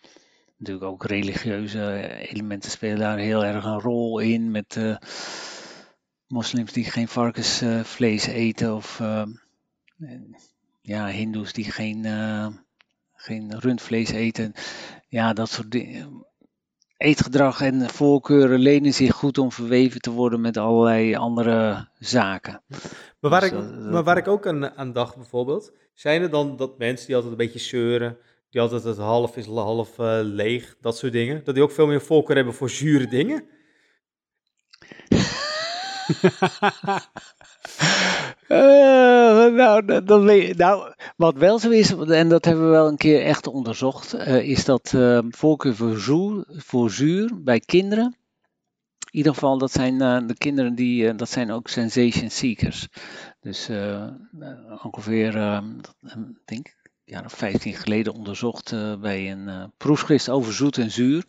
natuurlijk ook religieuze elementen spelen daar heel erg een rol in. Met uh, moslims die geen varkensvlees eten of ja, hindoes die geen geen rundvlees eten. Ja, dat soort dingen. Eetgedrag en voorkeuren lenen zich goed om verweven te worden met allerlei andere zaken. Maar waar, dus, ik, maar waar ik ook aan, aan dacht bijvoorbeeld, zijn er dan dat mensen die altijd een beetje zeuren, die altijd het half is half uh, leeg, dat soort dingen, dat die ook veel meer voorkeur hebben voor zure dingen? Uh, nou, dan nou, wat wel zo is, en dat hebben we wel een keer echt onderzocht, uh, is dat uh, voorkeur voor zuur, voor zuur bij kinderen. In ieder geval, dat zijn de kinderen die, dat zijn ook sensation seekers. Dus ongeveer, ik denk, jaar of 15 geleden onderzocht bij een proefschrift over zoet en zuur.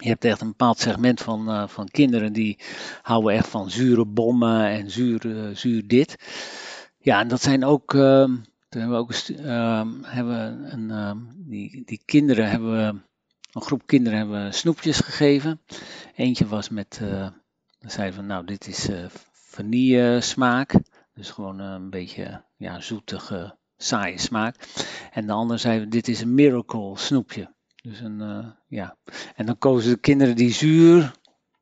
Je hebt echt een bepaald segment van, uh, van kinderen die houden echt van zure bommen en zuur, uh, zuur dit. Ja, en dat zijn ook. Uh, toen hebben we ook ehm, hebben een, ehm, die, die kinderen hebben we, een groep kinderen hebben snoepjes gegeven. Eentje was met, uh, zeiden van nou dit is vanille smaak. Dus gewoon een beetje ja, zoetige, saaie smaak. En de andere zei dit is een miracle snoepje. Dus een, uh, ja. En dan kozen de kinderen die zuur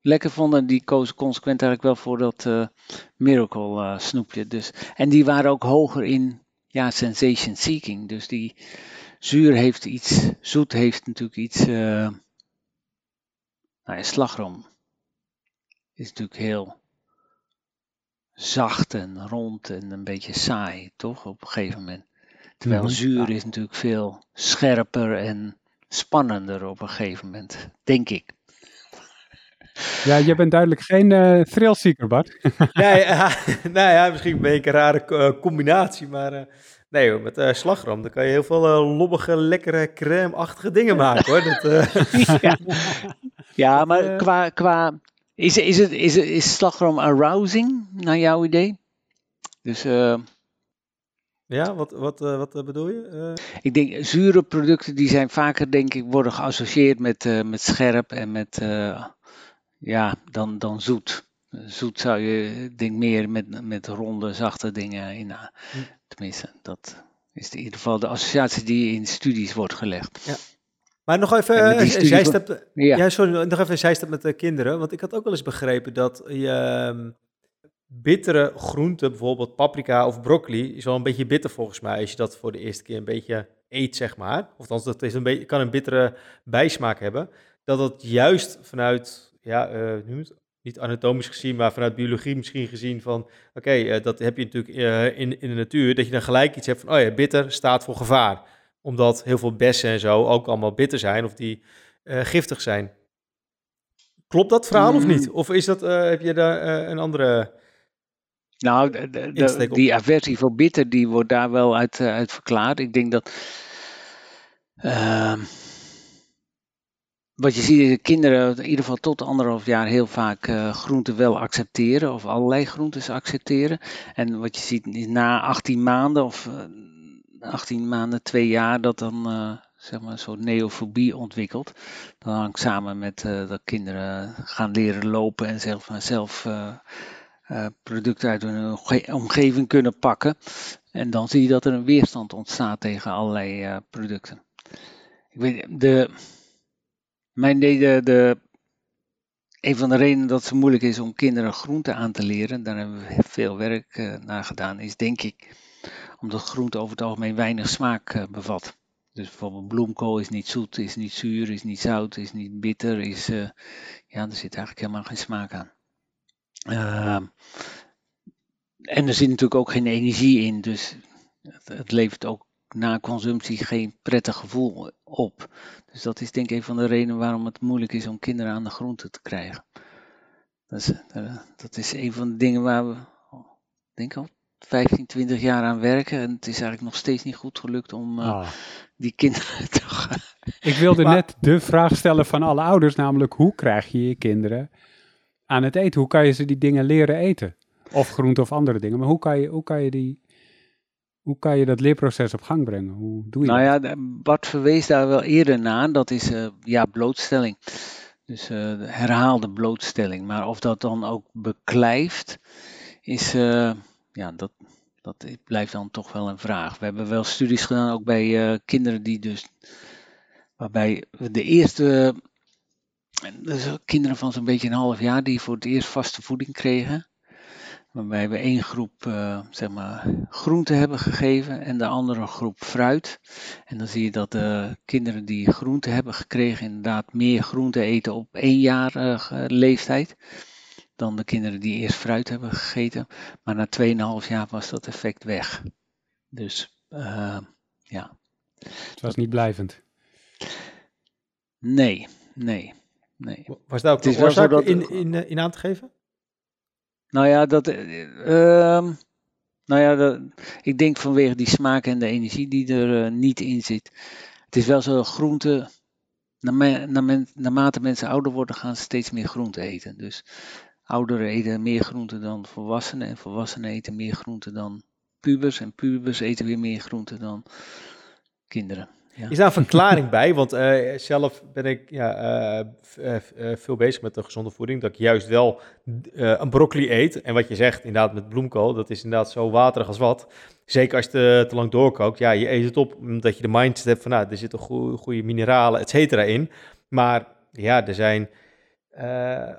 lekker vonden, die kozen consequent eigenlijk wel voor dat uh, Miracle uh, snoepje. Dus, en die waren ook hoger in ja, sensation seeking. Dus die zuur heeft iets, zoet heeft natuurlijk iets, nou ja, slagroom is natuurlijk heel zacht en rond en een beetje saai, toch? Op een gegeven moment. Terwijl mm -hmm. zuur is natuurlijk veel scherper en spannender op een gegeven moment, denk ik. Ja, je bent duidelijk geen uh, thrillseeker, Bart. nee, uh, nou ja, misschien ben ik een rare uh, combinatie, maar uh, nee hoor, met uh, slagroom, dan kan je heel veel lobbige, lekkere, crème-achtige dingen maken hoor. Dat, ja. ja. maar qua, qua is, is, het, is, is slagroom arousing, naar jouw idee? Dus ja, wat, wat, uh, wat uh, bedoel je? Uh... Ik denk, zure producten die zijn vaker, denk ik, worden geassocieerd met, met scherp en met, ja, dan, dan zoet. Zoet zou je, denk meer met, met ronde, zachte dingen in. Hm. Tenminste, dat is in ieder geval de associatie die in studies wordt gelegd. Ja. Maar nog even, zij staat, ja. ja. sorry, nog even, met de kinderen. Want ik had ook wel eens begrepen dat je ehm, bittere groenten, bijvoorbeeld paprika of broccoli, is wel een beetje bitter volgens mij als je dat voor de eerste keer een beetje eet, zeg maar. Of dat is een beetje, kan een bittere bijsmaak hebben. Dat dat juist vanuit, ja, uh, niet anatomisch gezien, maar vanuit biologie misschien gezien van, oké, uh, dat heb je natuurlijk in, in de natuur, dat je dan gelijk iets hebt van, oh ja, bitter staat voor gevaar. Omdat heel veel bessen en zo ook allemaal bitter zijn of die giftig zijn. Klopt dat verhaal of mm. niet? Of is dat, heb je daar een andere nou, de, die aversie voor bitter, die wordt daar wel uit, uit verklaard. Ik denk dat. Uh, wat je ziet is dat kinderen in ieder geval tot anderhalf jaar heel vaak uh, groenten wel accepteren of allerlei groentes accepteren. En wat je ziet is na 18 maanden of uh, eh, 18 maanden, 2 jaar, dat dan uh, zeg maar een soort neofobie ontwikkelt. Dan hangt samen met dat kinderen gaan leren lopen en zelf, zelf producten uit hun omgeving kunnen pakken. En dan zie je dat er een weerstand ontstaat tegen allerlei producten. Ik weet, de, mijn de, de, een van de redenen dat het zo moeilijk is om kinderen groente aan te leren, daar hebben we veel werk uh, naar gedaan, is denk ik omdat groente over het algemeen weinig smaak uh, bevat. Dus bijvoorbeeld bloemkool is niet zoet, is niet zuur, is niet zout, is niet bitter, is, uh, ja, er zit eigenlijk helemaal geen smaak aan. Ehm, en er zit natuurlijk ook geen energie in, dus het, levert ook na consumptie geen prettig gevoel op. Dus dat is denk ik een van de redenen waarom het moeilijk is om kinderen aan de groente te krijgen. Dat is, eh, dat is een van de dingen waar we, denk al 15, 20 jaar aan werken. En het is eigenlijk nog steeds niet goed gelukt om uh, ah. die kinderen te gaan. Ik wilde net de vraag stellen van alle ouders, namelijk hoe krijg je je kinderen aan het eten? Hoe kan je ze die dingen leren eten? Of groente of andere dingen. Maar hoe kan je, hoe kan je die hoe kan je dat leerproces op gang brengen? Hoe doe je nou dat? ja, Bart verwees daar wel eerder naar. Dat is uh, ja, blootstelling. Dus uh, herhaalde blootstelling. Maar of dat dan ook beklijft, is, uh, ja, dat, dat blijft dan toch wel een vraag. We hebben wel studies gedaan, ook bij kinderen die dus, waarbij de eerste, dus kinderen van zo'n beetje een half jaar, die voor het eerst vaste voeding kregen waarbij we één groep uh, zeg maar, groente hebben gegeven en de andere groep fruit. En dan zie je dat de kinderen die groente hebben gekregen inderdaad meer groente eten op één jaar leeftijd dan de kinderen die eerst fruit hebben gegeten. Maar na 2,5 jaar was dat effect weg. Dus uh, ja. Het was niet blijvend. Nee, nee, nee. Was daar ook een oorzaak in, in, in aan te geven? Nou ja, dat, uh, nou ja dat, ik denk vanwege die smaak en de energie die er uh, niet in zit. Het is wel zo, groente, na, na, naarmate mensen ouder worden, gaan ze steeds meer groente eten. Dus ouderen eten meer groente dan volwassenen en volwassenen eten meer groente dan pubers. En pubers eten weer meer groente dan kinderen. Ja. Is daar een verklaring bij? Want uh, zelf ben ik ja, uh, uh, veel bezig met de gezonde voeding. Dat ik juist wel een broccoli eet. En wat je zegt, inderdaad met bloemkool, dat is inderdaad zo waterig als wat. Zeker als je te, te lang doorkookt. Ja, je eet het op omdat je de mindset hebt van, nou, er zitten goede mineralen, et cetera, in. Maar ja, er zijn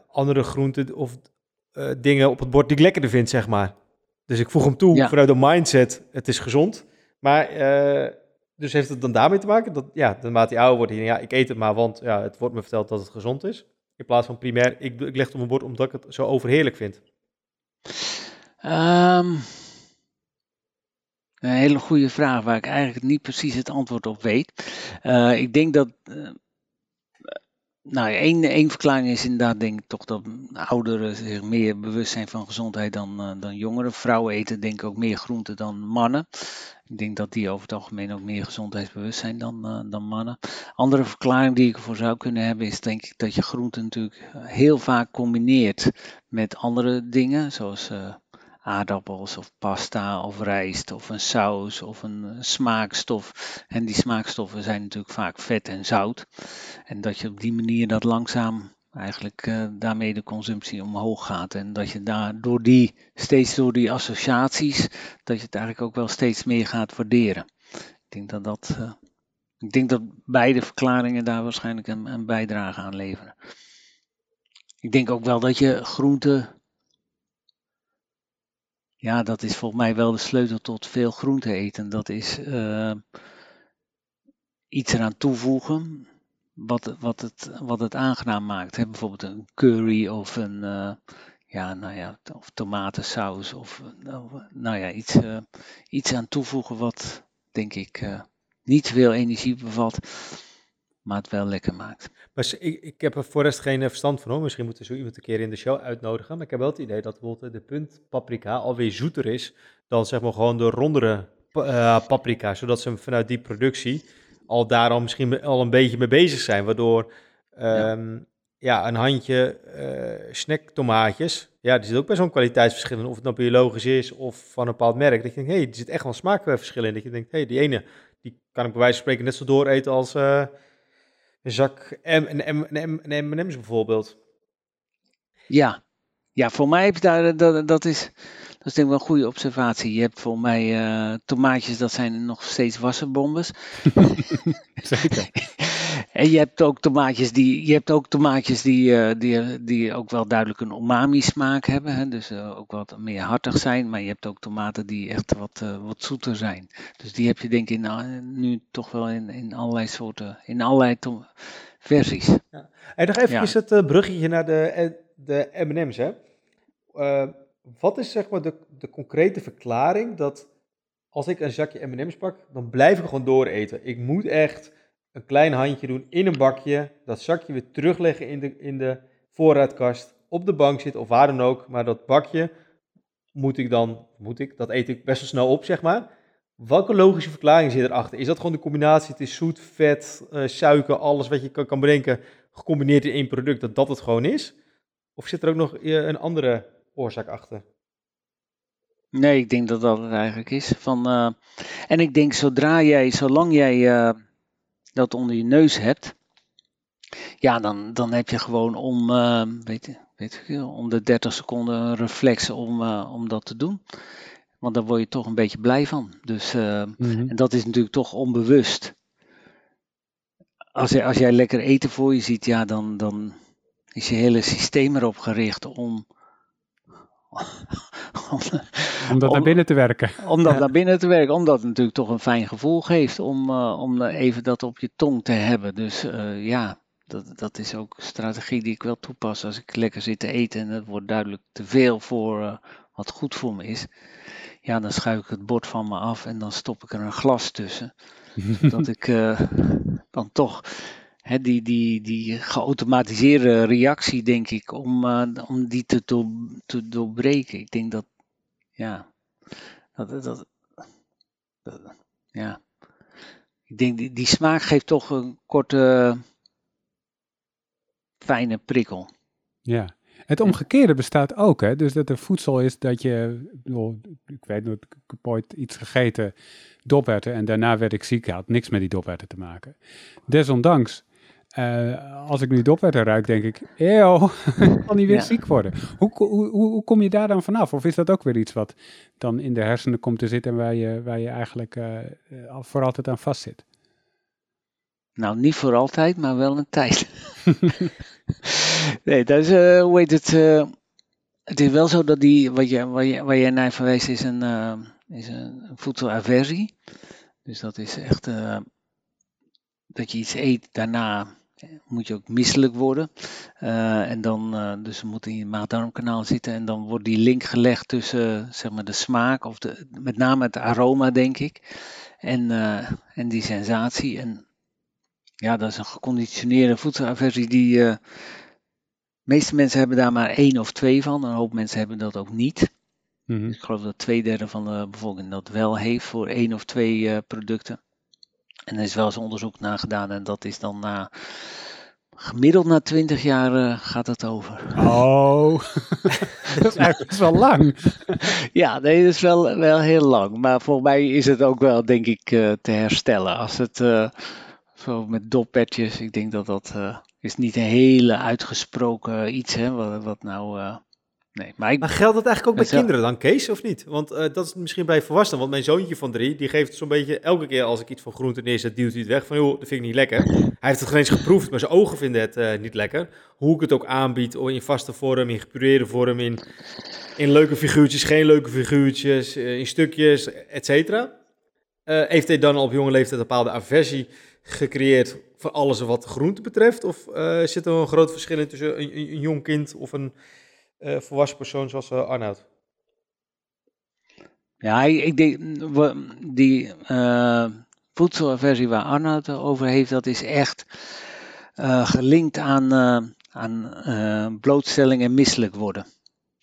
andere groenten of dingen op het bord die ik lekkerder vind, zeg maar. Dus ik voeg hem toe ja. vanuit de mindset, het is gezond. Maar dus heeft het dan daarmee te maken? Dat, ja, naarmate hij ouder wordt, ja, ik eet het maar, want ja, het wordt me verteld dat het gezond is. In plaats van primair, ik, ik leg het op mijn bord omdat ik het zo overheerlijk vind. Um, een hele goede vraag waar ik eigenlijk niet precies het antwoord op weet. Uh, ik denk dat. Uh, nou, één, één verklaring is inderdaad, denk ik toch, dat ouderen zich meer bewust zijn van gezondheid dan, uh, dan jongeren. Vrouwen eten, denk ik, ook meer groenten dan mannen. Ik denk dat die over het algemeen ook meer gezondheidsbewust zijn dan, uh, dan mannen. Andere verklaring die ik ervoor zou kunnen hebben is denk ik dat je groenten natuurlijk heel vaak combineert met andere dingen, zoals uh, aardappels of pasta of rijst of een saus of een smaakstof. En die smaakstoffen zijn natuurlijk vaak vet en zout. En dat je op die manier dat langzaam eigenlijk uh, daarmee de consumptie omhoog gaat. En dat je daar door die, steeds door die associaties, dat je het eigenlijk ook wel steeds meer gaat waarderen. Ik denk dat dat, uh, ik denk dat beide verklaringen daar waarschijnlijk een, een bijdrage aan leveren. Ik denk ook wel dat je groente, ja, dat is volgens mij wel de sleutel tot veel groente eten. Dat is uh, iets eraan toevoegen wat, wat, het, wat het aangenaam maakt. Bijvoorbeeld een curry of een uh, ja, nou ja, of tomatensaus of nou ja, iets, uh, iets aan toevoegen wat denk ik niet veel energie bevat, maar het wel lekker maakt. Maar ik, ik heb er voor rest geen verstand van hoor. Misschien moeten we zo iemand een keer in de show uitnodigen. Maar ik heb wel het idee dat bijvoorbeeld de punt paprika alweer zoeter is dan zeg maar gewoon de rondere paprika. Zodat ze vanuit die productie al daar al misschien al een beetje mee bezig zijn. Waardoor Ehm, ja. een handje uh, snacktomaatjes. Ja, die zit ook bij zo'n kwaliteitsverschil in. Of het nou biologisch is of van een bepaald merk. Dat je denkt, hé, hey, er zit echt wel smaakverschil in. Dat je denkt, hé, hey, die ene, die kan ik bij wijze van spreken net zo dooreten als uh, een zak M&M's bijvoorbeeld. Ja. ja, voor mij heb daar, dat, dat is dat is denk ik wel een goede observatie. Je hebt voor mij uh, tomaatjes, dat zijn nog steeds wassenbombes. Zeker. en je hebt ook tomaatjes die, je hebt ook, tomaatjes die, uh, die, die ook wel duidelijk een umami smaak hebben. Hè? Dus uh, ook wat meer hartig zijn. Maar je hebt ook tomaten die echt wat, wat zoeter zijn. Dus die heb je denk ik in, nu toch wel in, in allerlei soorten, in allerlei versies. Ja. En nog even ja. het bruggetje naar de, de M&M's hè wat is zeg maar de, de concrete verklaring dat als ik een zakje M&M's pak, dan blijf ik gewoon dooreten. Ik moet echt een klein handje doen in een bakje, dat zakje weer terugleggen in de, in de voorraadkast, op de bank zitten of waar dan ook. Maar dat bakje moet ik dan, moet ik, dat eet ik best wel snel op, zeg maar. Welke logische verklaring zit erachter? Is dat gewoon de combinatie, het is zoet, vet, uh, suiker, alles wat je kan, kan bedenken, gecombineerd in één product, dat dat het gewoon is? Of zit er ook nog eh, een andere oorzaak achter? Nee, ik denk dat dat het eigenlijk is. Van, uh, en ik denk zodra jij, zolang jij dat onder je neus hebt, ja, dan, dan heb je gewoon om, uh, weet, weet om de 30 seconden een reflex om, om dat te doen. Want daar word je toch een beetje blij van. Dus, mm -hmm. En dat is natuurlijk toch onbewust. Als, jij, als jij lekker eten voor je ziet, ja, dan, dan is je hele systeem erop gericht om om dat naar binnen te werken. Om dat naar binnen te werken, omdat het natuurlijk toch een fijn gevoel geeft om, uh, om even dat op je tong te hebben. Dus uh, ja, dat, dat is ook een strategie die ik wel toepas als ik lekker zit te eten en het wordt duidelijk te veel voor uh, wat goed voor me is. Ja, dan schuif ik het bord van me af en dan stop ik er een glas tussen. zodat ik dan toch die, die, die geautomatiseerde reactie, denk ik, om, uh, om die te, te doorbreken. Ik denk dat, ja, dat, dat, ja. Ik denk, die, die smaak geeft toch een korte, fijne prikkel. Ja. Het omgekeerde bestaat ook, hè? dus dat er voedsel is dat je, ik weet nog, ik heb ooit iets gegeten, doperten, en daarna werd ik ziek, had niks met die doperten te maken. Desondanks uh, als ik nu dopwetter ruik, denk ik, eeuw, kan niet weer ziek worden. Hoe, hoe, hoe, kom je daar dan vanaf? Of is dat ook weer iets wat dan in de hersenen komt te zitten en waar je, waar je eigenlijk uh, voor altijd aan vastzit? Nou, niet voor altijd, maar wel een tijd. nee, dat is, uh, hoe heet het, het is wel zo dat die, wat je, waar, je, waar jij naar verwees, is een, is een voedselaversie. Dus dat is echt dat je iets eet, daarna moet je ook misselijk worden. Uh, en dan, uh, dus moet in je maag-darmkanaal zitten en dan wordt die link gelegd tussen zeg maar de smaak, of de, met name het aroma, denk ik, en, uh, en die sensatie. En ja, dat is een geconditioneerde voedselaversie die. de meeste mensen hebben daar maar één of twee van, een hoop mensen hebben dat ook niet. Mm -hmm. Ik geloof dat twee derde van de bevolking dat wel heeft voor één of twee producten. En er is wel eens onderzoek naar gedaan en dat is dan na. Gemiddeld na 20 jaar uh, gaat het over. Oh, dat is eigenlijk wel lang. ja, nee, dat is wel, wel heel lang. Maar voor mij is het ook wel, denk ik, uh, te herstellen. Als het uh, zo met doppetjes, ik denk dat dat is niet een hele uitgesproken iets, hè, wat, wat nou Nee, maar, ik, maar geldt dat eigenlijk ook bij kinderen dan, Kees, of niet? Want uh, dat is misschien bij volwassenen. Want mijn zoontje van drie, die geeft zo'n beetje elke keer als ik iets van groente neerzet, duwt hij het weg. Van, joh, dat vind ik niet lekker. Hij heeft het geen eens geproefd, maar zijn ogen vinden het uh, niet lekker. Hoe ik het ook aanbied, in vaste vorm, in gepureerde vorm, in, in leuke figuurtjes, geen leuke figuurtjes, uh, in stukjes, et cetera. heeft hij dan al op jonge leeftijd een bepaalde aversie gecreëerd voor alles wat groente betreft? Of zit er een groot verschil in tussen een, een, een jong kind of een uh, volwassen persoon zoals uh, Arnoud? Ja, ik denk, die uh, voedselaversie waar Arnoud over heeft, dat is echt gelinkt aan, aan blootstelling en misselijk worden.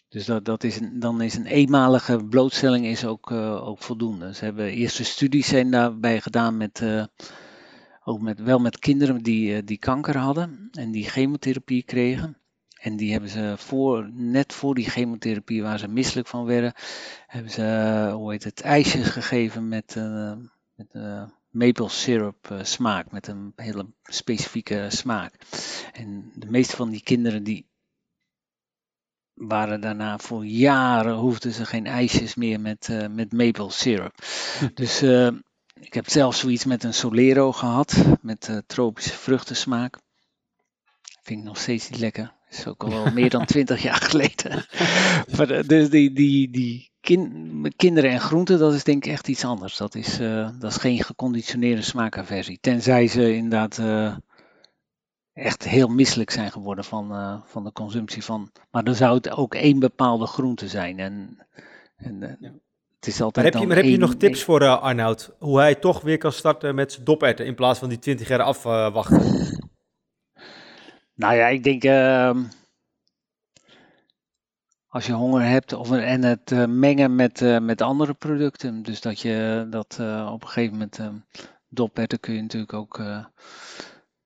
Dus dat, dat is dan is een eenmalige blootstelling is ook, ook voldoende. Ze hebben eerste studies zijn daarbij gedaan met ook met, wel met kinderen die, die kanker hadden en die chemotherapie kregen. En die hebben ze voor, net voor die chemotherapie, waar ze misselijk van werden, hebben ze, hoe heet het, ijsjes gegeven met, met maple syrup uh, smaak, met een hele specifieke smaak. En de meeste van die kinderen die waren daarna voor jaren, hoefden ze geen ijsjes meer met, uh, met maple syrup. Hm. Dus uh, ik heb zelfs zoiets met een Solero gehad, met tropische vruchtensmaak. Vind ik nog steeds niet lekker. Is ook al meer dan twintig jaar geleden. maar, dus die, die, die kinderen en groenten, dat is denk ik echt iets anders. Dat is, uh, dat is geen geconditioneerde smaakaversie. Tenzij ze inderdaad uh, echt heel misselijk zijn geworden van, uh, van de consumptie van. Maar dan zou het ook één bepaalde groente zijn. En, en ja. het is altijd. Maar heb je, maar heb je nog tips voor Arnoud? Hoe hij toch weer kan starten met zijn doperten in plaats van die 20 jaar afwachten? nou ja, ik denk ehm, als je honger hebt of, en het uh, mengen met, uh, met andere producten. Dus dat je dat uh, op een gegeven moment uh, dopperten kun je natuurlijk ook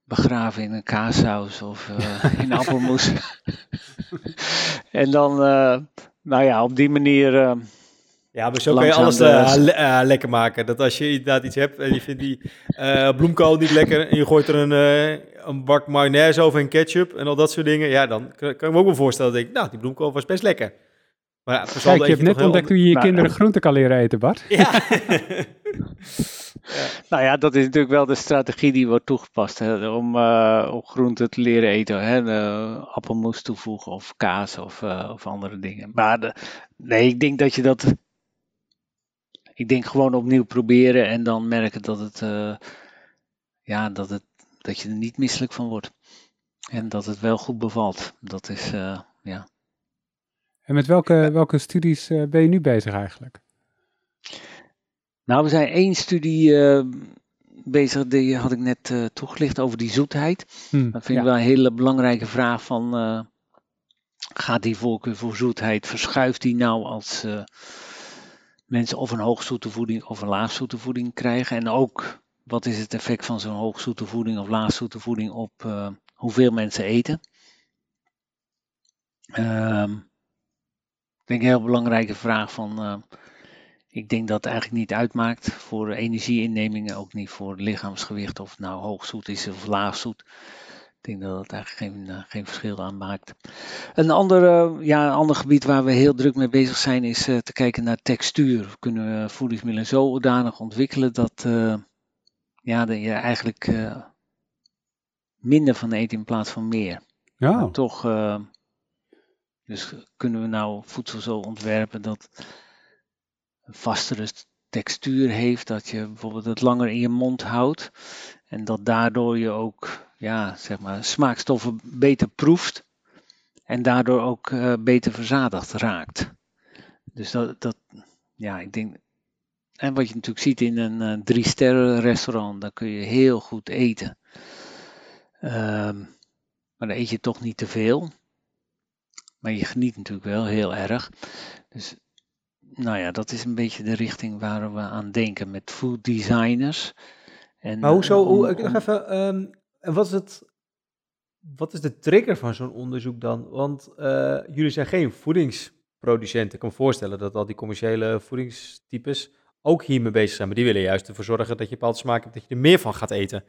begraven in een kaassaus of in appelmoes. en dan, nou ja, op die manier ja, maar zo kun je alles le uh, lekker maken. Dat als je inderdaad iets hebt en je vindt die uh, bloemkool niet lekker en je gooit er een, een bak mayonaise over en ketchup en al dat soort dingen. Ja, dan kan, ik me ook wel voorstellen dat ik, nou, die bloemkool was best lekker. Maar ja, Kijk, je hebt net ontdekt hoe je je nou, kinderen groenten kan leren eten, Bart. Ja. Ja. Nou ja, dat is natuurlijk wel de strategie die wordt toegepast hè, om, uh, om groenten te leren eten. Hè, appelmoes toevoegen of kaas of, uh, of andere dingen. Maar de, nee, ik denk dat je dat ik denk gewoon opnieuw proberen en dan merken dat het, uh, ja, dat het, dat je er niet misselijk van wordt. En dat het wel goed bevalt. Dat is, uh, ja. En met welke, welke studies uh, ben je nu bezig eigenlijk? Nou, we zijn één studie bezig, die had ik net toegelicht over die zoetheid. Hmm, dat vind ik wel een hele belangrijke vraag van, gaat die voorkeur voor zoetheid, verschuift die nou als mensen of een hoogzoete voeding of een laagzoete voeding krijgen. En ook wat is het effect van zo'n hoogzoete voeding of laagzoete voeding op uh, hoeveel mensen eten. Um, ik denk een heel belangrijke vraag van. Uh, ik denk dat het eigenlijk niet uitmaakt voor energieinnemingen, ook niet voor lichaamsgewicht, of nou hoogzoet is of laagzoet. Ik denk dat het eigenlijk geen, uh, geen verschil aan maakt. Een ander, ja, een ander gebied waar we heel druk mee bezig zijn is te kijken naar textuur. Kunnen we voedingsmiddelen zodanig ontwikkelen dat ja, dat je eigenlijk minder van eet in plaats van meer. Ja. Maar toch, dus kunnen we nou voedsel zo ontwerpen dat een vastere textuur heeft, dat je bijvoorbeeld het langer in je mond houdt en dat daardoor je ook ja, zeg maar, smaakstoffen beter proeft en daardoor ook uh, beter verzadigd raakt. Dus dat, dat, ja, ik denk. En wat je natuurlijk ziet in een uh, drie sterren restaurant, dan kun je heel goed eten. Um, maar dan eet je toch niet te veel. Maar je geniet natuurlijk wel heel erg. Dus nou ja, dat is een beetje de richting waar we aan denken met food designers. En, maar hoezo, uh, hoe, ik nog even, um, en wat is, het, wat is de trigger van zo'n onderzoek dan? Want uh, jullie zijn geen voedingsproducenten. Ik kan me voorstellen dat al die commerciële voedingstypes ook hiermee bezig zijn. Maar die willen juist ervoor zorgen dat je bepaalde smaak hebt, dat je er meer van gaat eten.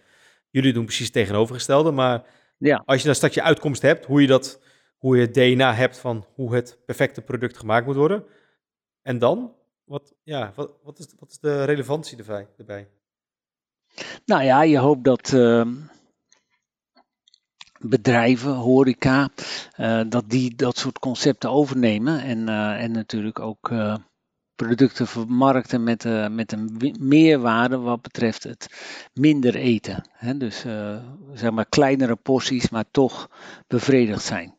Jullie doen precies het tegenovergestelde. Maar ja. als je dan straks je uitkomst hebt, hoe je, dat, hoe je DNA hebt van hoe het perfecte product gemaakt moet worden. En dan? Wat, ja, wat, wat, is, wat is de relevantie erbij? Nou ja, je hoopt dat. Uh bedrijven, horeca, uh, dat die dat soort concepten overnemen en, uh, en natuurlijk ook uh, producten vermarkten met, met een meerwaarde wat betreft het minder eten. Hè? Dus zeg maar kleinere porties, maar toch bevredigd zijn.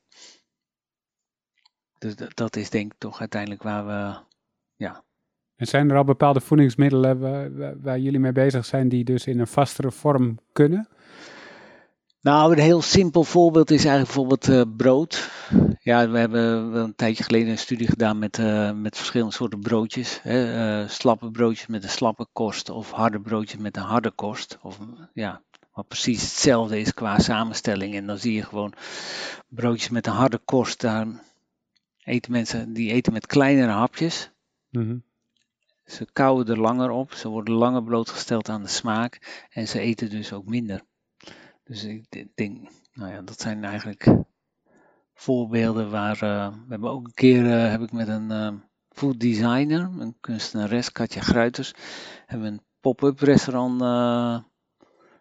Dus dat is denk ik toch uiteindelijk waar we, ja. En zijn er al bepaalde voedingsmiddelen waar, waar jullie mee bezig zijn die dus in een vastere vorm kunnen? Nou, een heel simpel voorbeeld is eigenlijk bijvoorbeeld uh, brood. Ja, we hebben een tijdje geleden een studie gedaan met, uh, met verschillende soorten broodjes. Hè. Uh, slappe broodjes met een slappe korst of harde broodjes met een harde korst. Of ja, wat precies hetzelfde is qua samenstelling. En dan zie je gewoon broodjes met een harde korst. Daar eten mensen, die eten met kleinere hapjes. Mhm. Ze kauwen er langer op, ze worden langer blootgesteld aan de smaak en ze eten dus ook minder. Dus ik denk, nou ja, dat zijn eigenlijk voorbeelden waar, uh, we hebben ook een keer, uh, heb ik met een uh, food designer, een kunstenares, Katja Gruiters, hebben we een pop-up restaurant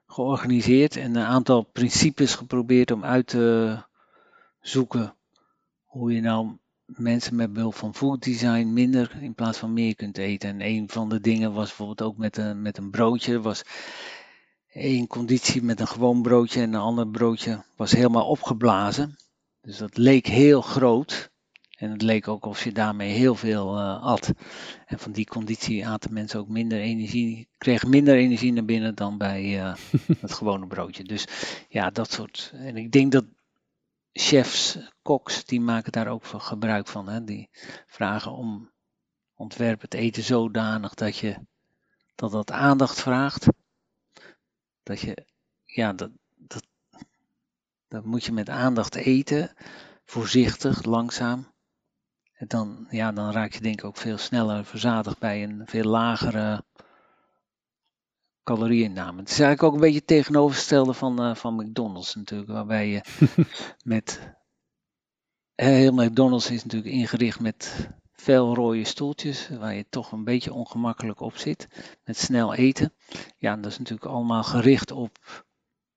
georganiseerd en een aantal principes geprobeerd om uit te zoeken hoe je nou mensen met behulp van food design minder in plaats van meer kunt eten. En een van de dingen was bijvoorbeeld ook met een, met een broodje, was één conditie met een gewoon broodje en een ander broodje was helemaal opgeblazen. Dus dat leek heel groot. En het leek ook of je daarmee heel veel uh, at. En van die conditie aten mensen ook minder energie, kregen minder energie naar binnen dan bij uh, het gewone broodje. Dus ja, dat soort. En ik denk dat chefs, koks, die maken daar ook gebruik van. Hè? Die vragen om ontwerp het eten zodanig dat je dat dat aandacht vraagt. Dat je, ja, dat, dat, dat moet je met aandacht eten, voorzichtig, langzaam. En dan, ja, dan raak je denk ik ook veel sneller verzadigd bij een veel lagere calorieinname. Het is eigenlijk ook een beetje het tegenovergestelde van, uh, van McDonald's natuurlijk, waarbij je met heel McDonald's is natuurlijk ingericht met veel rode stoeltjes, waar je toch een beetje ongemakkelijk op zit, met snel eten. Ja, dat is natuurlijk allemaal gericht op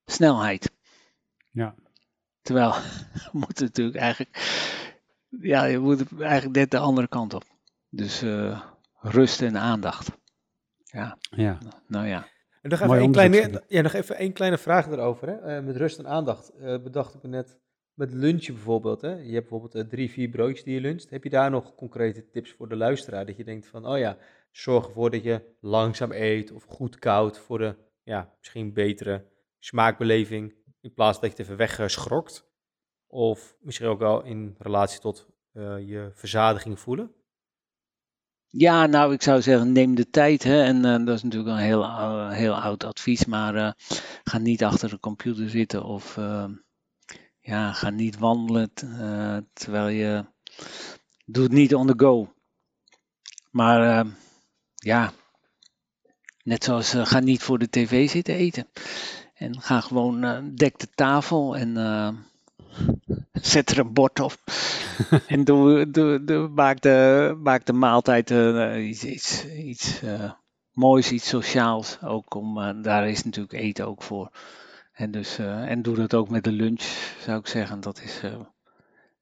snelheid. Ja. Terwijl, we moeten natuurlijk eigenlijk, ja, je moet eigenlijk net de andere kant op. Dus uh, rust en aandacht. Ja. ja. Nou ja. En nog even, een kleine, ja, nog even één kleine vraag erover. Hè? Uh, met rust en aandacht. Uh, bedacht ik me net met lunchen bijvoorbeeld. Hè? Je hebt bijvoorbeeld uh, drie, vier broodjes die je luncht. Heb je daar nog concrete tips voor de luisteraar? Dat je denkt van, oh ja, zorg ervoor dat je langzaam eet of goed koud voor de ja, misschien betere smaakbeleving. In plaats dat je het even wegschrokt. Of misschien ook wel in relatie tot je verzadiging voelen. Ja, nou, ik zou zeggen, neem de tijd. Hè? En uh, dat is natuurlijk een heel, heel oud advies, maar ga niet achter de computer zitten of ja, ga niet wandelen terwijl je. Doe het niet on the go. Maar ja, net zoals ga niet voor de tv zitten eten. En ga gewoon, dek de tafel en zet er een bord op. en doe, doe, doe, maak, de, maak de maaltijd uh, iets, iets, iets uh, moois, iets sociaals. Ook om, uh, daar is natuurlijk eten ook voor. En, dus, en doe dat ook met de lunch, zou ik zeggen. Dat is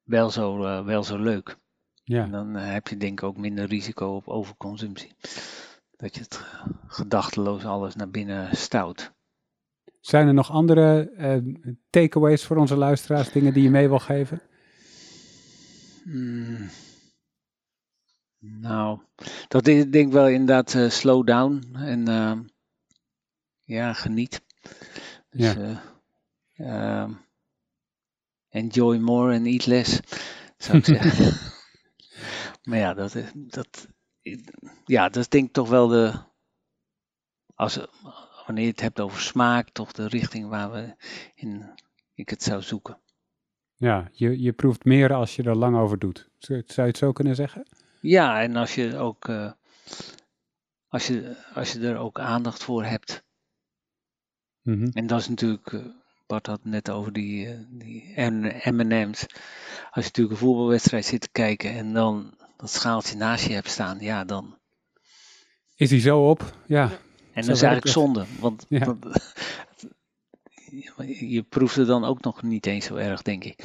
wel, zo, wel zo leuk. Ja. En dan heb je denk ik ook minder risico op overconsumptie. Dat je het gedachteloos alles naar binnen stout. Zijn er nog andere uh, takeaways voor onze luisteraars, dingen die je mee wil geven? Hmm. Nou, dat is denk ik wel inderdaad uh, slow down en uh, ja, geniet. Dus, ja. uh, enjoy more and eat less, zou ik zeggen. maar ja, dat, dat, ja, dat is denk ik toch wel de, als, wanneer je het hebt over smaak, toch de richting waar we in ik het zou zoeken. Ja, je, je proeft meer als je er lang over doet. Zou je het zo kunnen zeggen? Ja, en als je ook uh, als je, als je er ook aandacht voor hebt. Mm -hmm. En dat is natuurlijk, uh, Bart had het net over die, uh, die M&M's. Als je natuurlijk een voetbalwedstrijd zit te kijken en dan dat schaaltje naast je hebt staan, ja dan... Is die zo op? Ja. En dat is eigenlijk zonde, want, ja. want je proefde dan ook nog niet eens zo erg, denk ik.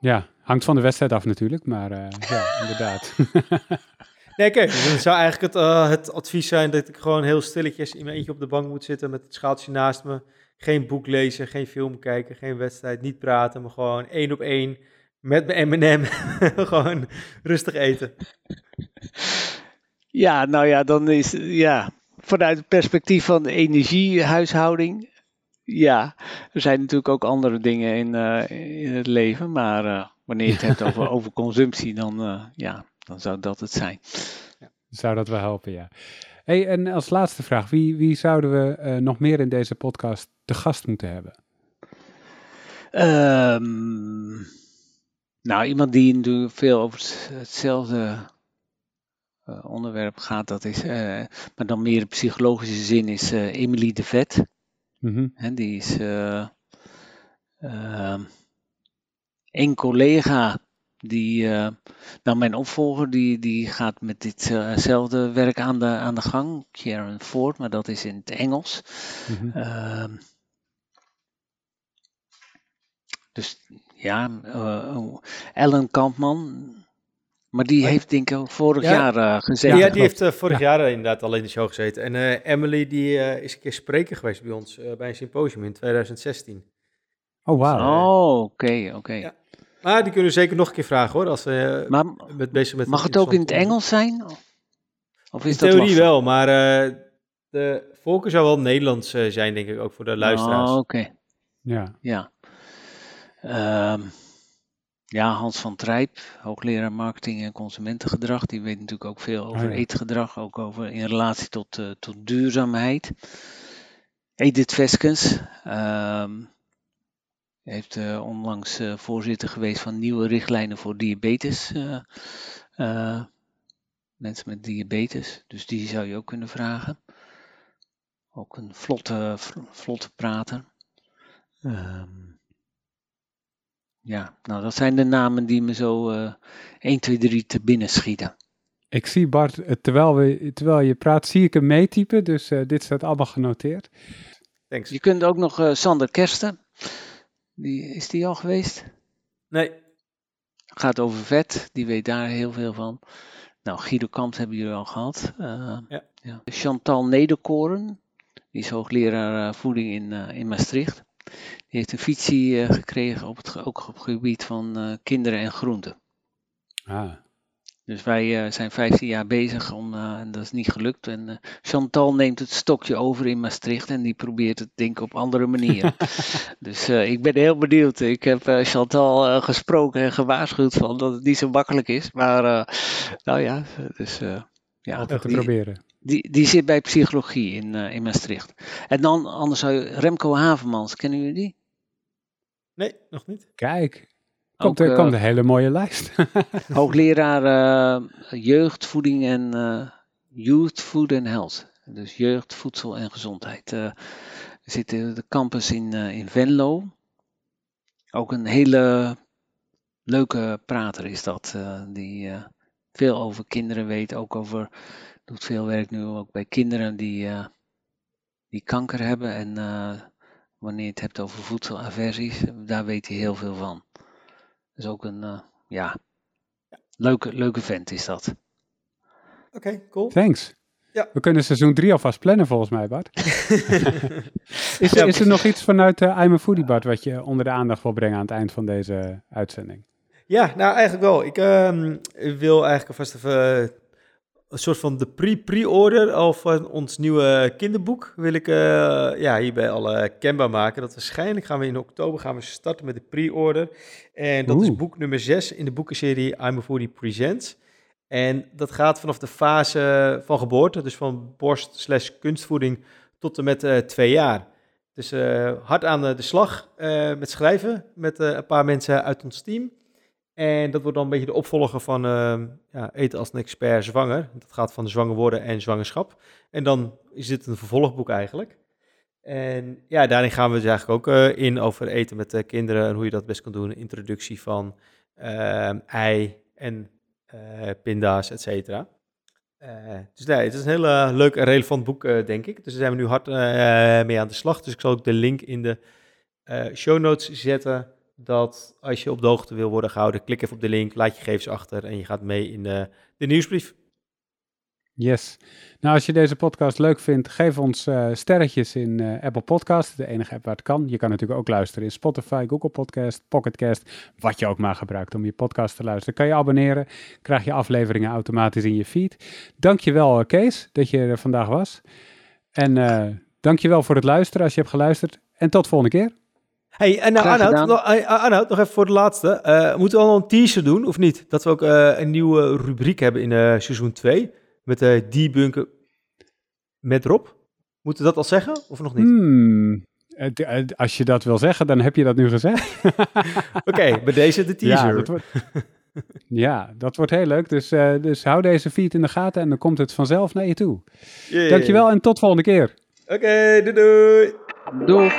Ja, hangt van de wedstrijd af natuurlijk, maar uh, ja, inderdaad. nee, kijk, dan zou eigenlijk het, uh, het advies zijn dat ik gewoon heel stilletjes in mijn eentje op de bank moet zitten met het schaaltje naast me. Geen boek lezen, geen film kijken, geen wedstrijd, niet praten, maar gewoon één op één met mijn M&M. gewoon rustig eten. Ja, nou ja, dan is, ja, vanuit het perspectief van de energiehuishouding ja, er zijn natuurlijk ook andere dingen in, uh, in het leven, maar uh, wanneer je het hebt over, over consumptie, dan, uh, ja, dan zou dat het zijn. Ja. Zou dat wel helpen, ja. Hey, en als laatste vraag, wie, wie zouden we nog meer in deze podcast te gast moeten hebben? Um, nou, iemand die natuurlijk veel over hetzelfde uh, onderwerp gaat, dat is, uh, maar dan meer in psychologische zin, is uh, Emily de Vet. Mm -hmm. die is een collega die, nou mijn opvolger, die, die gaat met ditzelfde werk aan de, aan de gang, Karen Ford, maar dat is in het Engels. Mm -hmm. dus ja, Ellen Kampman, maar die heeft denk ik vorig jaar uh, gezeten. Ja, die heeft uh, vorig ja. jaar inderdaad al in de show gezeten. En uh, Emily die is een keer spreker geweest bij ons bij een symposium in 2016. Oh, wauw. Dus, oh, oké, oké. Ja. Maar die kunnen we zeker nog een keer vragen hoor. Als, maar, met, bezig met mag het ook in het Engels zijn? Of is in theorie dat wel, maar de volken zou wel Nederlands zijn denk ik ook voor de luisteraars. Oh, oké. Ja. Ja. Um, ja, Hans van Trijp, hoogleraar marketing en consumentengedrag, die weet natuurlijk ook veel over oh ja. eetgedrag, ook over in relatie tot, uh, tot duurzaamheid. Edith Veskens, um, heeft uh, onlangs uh, voorzitter geweest van nieuwe richtlijnen voor diabetes. mensen met diabetes, dus die zou je ook kunnen vragen. Ook een vlotte, vlotte prater. Um, ja, nou dat zijn de namen die me zo uh, 1, 2, 3 te binnen schieten. Ik zie Bart, eh, terwijl, we, terwijl je praat, zie ik hem meetypen, dus uh, dit staat allemaal genoteerd. Thanks. Je kunt ook nog uh, Sander Kersten, die, is die al geweest? Nee. Gaat over vet, die weet daar heel veel van. Nou, Guido Kamp hebben jullie al gehad. Uh, ja. ja. Chantal Nederkoren, die is hoogleraar voeding in, in Maastricht. Die heeft een visie uh, gekregen op het, ook op het gebied van uh, kinderen en groenten. Ah. Dus wij uh, zijn 15 jaar bezig om, en dat is niet gelukt. En Chantal neemt het stokje over in Maastricht en die probeert het denk ik op andere manieren. dus ik ben heel benieuwd. Ik heb Chantal gesproken en gewaarschuwd van dat het niet zo makkelijk is. Maar nou ja, dus ja. Altijd te proberen. Die, die zit bij psychologie in, uh, in Maastricht. En dan, anders zou je, Remco Havermans, kennen jullie die? Nee, nog niet. Kijk, komt, er, uh, komt een hele mooie lijst. hoogleraar uh, jeugdvoeding en youth food and health. Dus jeugd, voedsel en gezondheid. er zit de campus in, in Venlo. Ook een hele leuke prater is dat, die veel over kinderen weet, ook over doet veel werk nu ook bij kinderen die, uh, die kanker hebben. En uh, wanneer je het hebt over voedselaversies, daar weet hij heel veel van. Dus ook een, uh, ja, leuke, leuke vent is dat. Oké, okay, cool. Thanks. Ja. We kunnen seizoen 3 alvast plannen volgens mij, Bart. is, er, is er nog iets vanuit uh, I'm a Foodie, Bart, wat je onder de aandacht wil brengen aan het eind van deze uitzending? Ja, nou eigenlijk wel. Ik uh, wil eigenlijk alvast even een soort van de pre-pre-order al van ons nieuwe kinderboek wil ik uh, ja, hierbij al kenbaar maken. Dat waarschijnlijk gaan we in oktober gaan we starten met de pre-order. En dat is boek nummer 6 in de boekenserie I'm a Foodie Presents. En dat gaat vanaf de fase van geboorte, dus van borst slash kunstvoeding tot en met uh, twee jaar. Dus uh, hard aan de, de slag met schrijven met een paar mensen uit ons team. En dat wordt dan een beetje de opvolger van uh, ja, Eten als een expert zwanger. Dat gaat van zwanger worden en zwangerschap. En dan is dit een vervolgboek eigenlijk. En ja, daarin gaan we dus eigenlijk ook uh, in over eten met uh, kinderen en hoe je dat best kan doen. Introductie van ehm, ei en eh, pinda's, et cetera. dus nee, het is een heel leuk en relevant boek, denk ik. Dus daar zijn we nu hard mee aan de slag. Dus ik zal ook de link in de show notes zetten dat als je op de hoogte wil worden gehouden, klik even op de link, laat je gegevens achter en je gaat mee in de, de nieuwsbrief. Yes. Nou, als je deze podcast leuk vindt, geef ons uh, sterretjes in uh, Apple Podcast, de enige app waar het kan. Je kan natuurlijk ook luisteren in Spotify, Google Podcast, Pocketcast, wat je ook maar gebruikt om je podcast te luisteren. Kan je abonneren, krijg je afleveringen automatisch in je feed. Dankjewel Kees dat je er vandaag was. En uh, dankjewel voor het luisteren als je hebt geluisterd. En tot volgende keer. Hey, en nou, Arnoud, nog, Arnoud, nog even voor de laatste. Uh, moeten we al een teaser doen, of niet? Dat we ook uh, een nieuwe rubriek hebben in uh, seizoen 2. Met de debunken. met Rob. Moeten we dat al zeggen of nog niet? Hmm, als je dat wil zeggen, dan heb je dat nu gezegd. Oké, bij deze de teaser. Ja, dat wordt, ja, dat wordt heel leuk. Dus, uh, dus hou deze feed in de gaten en dan komt het vanzelf naar je toe. Yeah. Dankjewel en tot volgende keer. Oké, doei doei. Doei.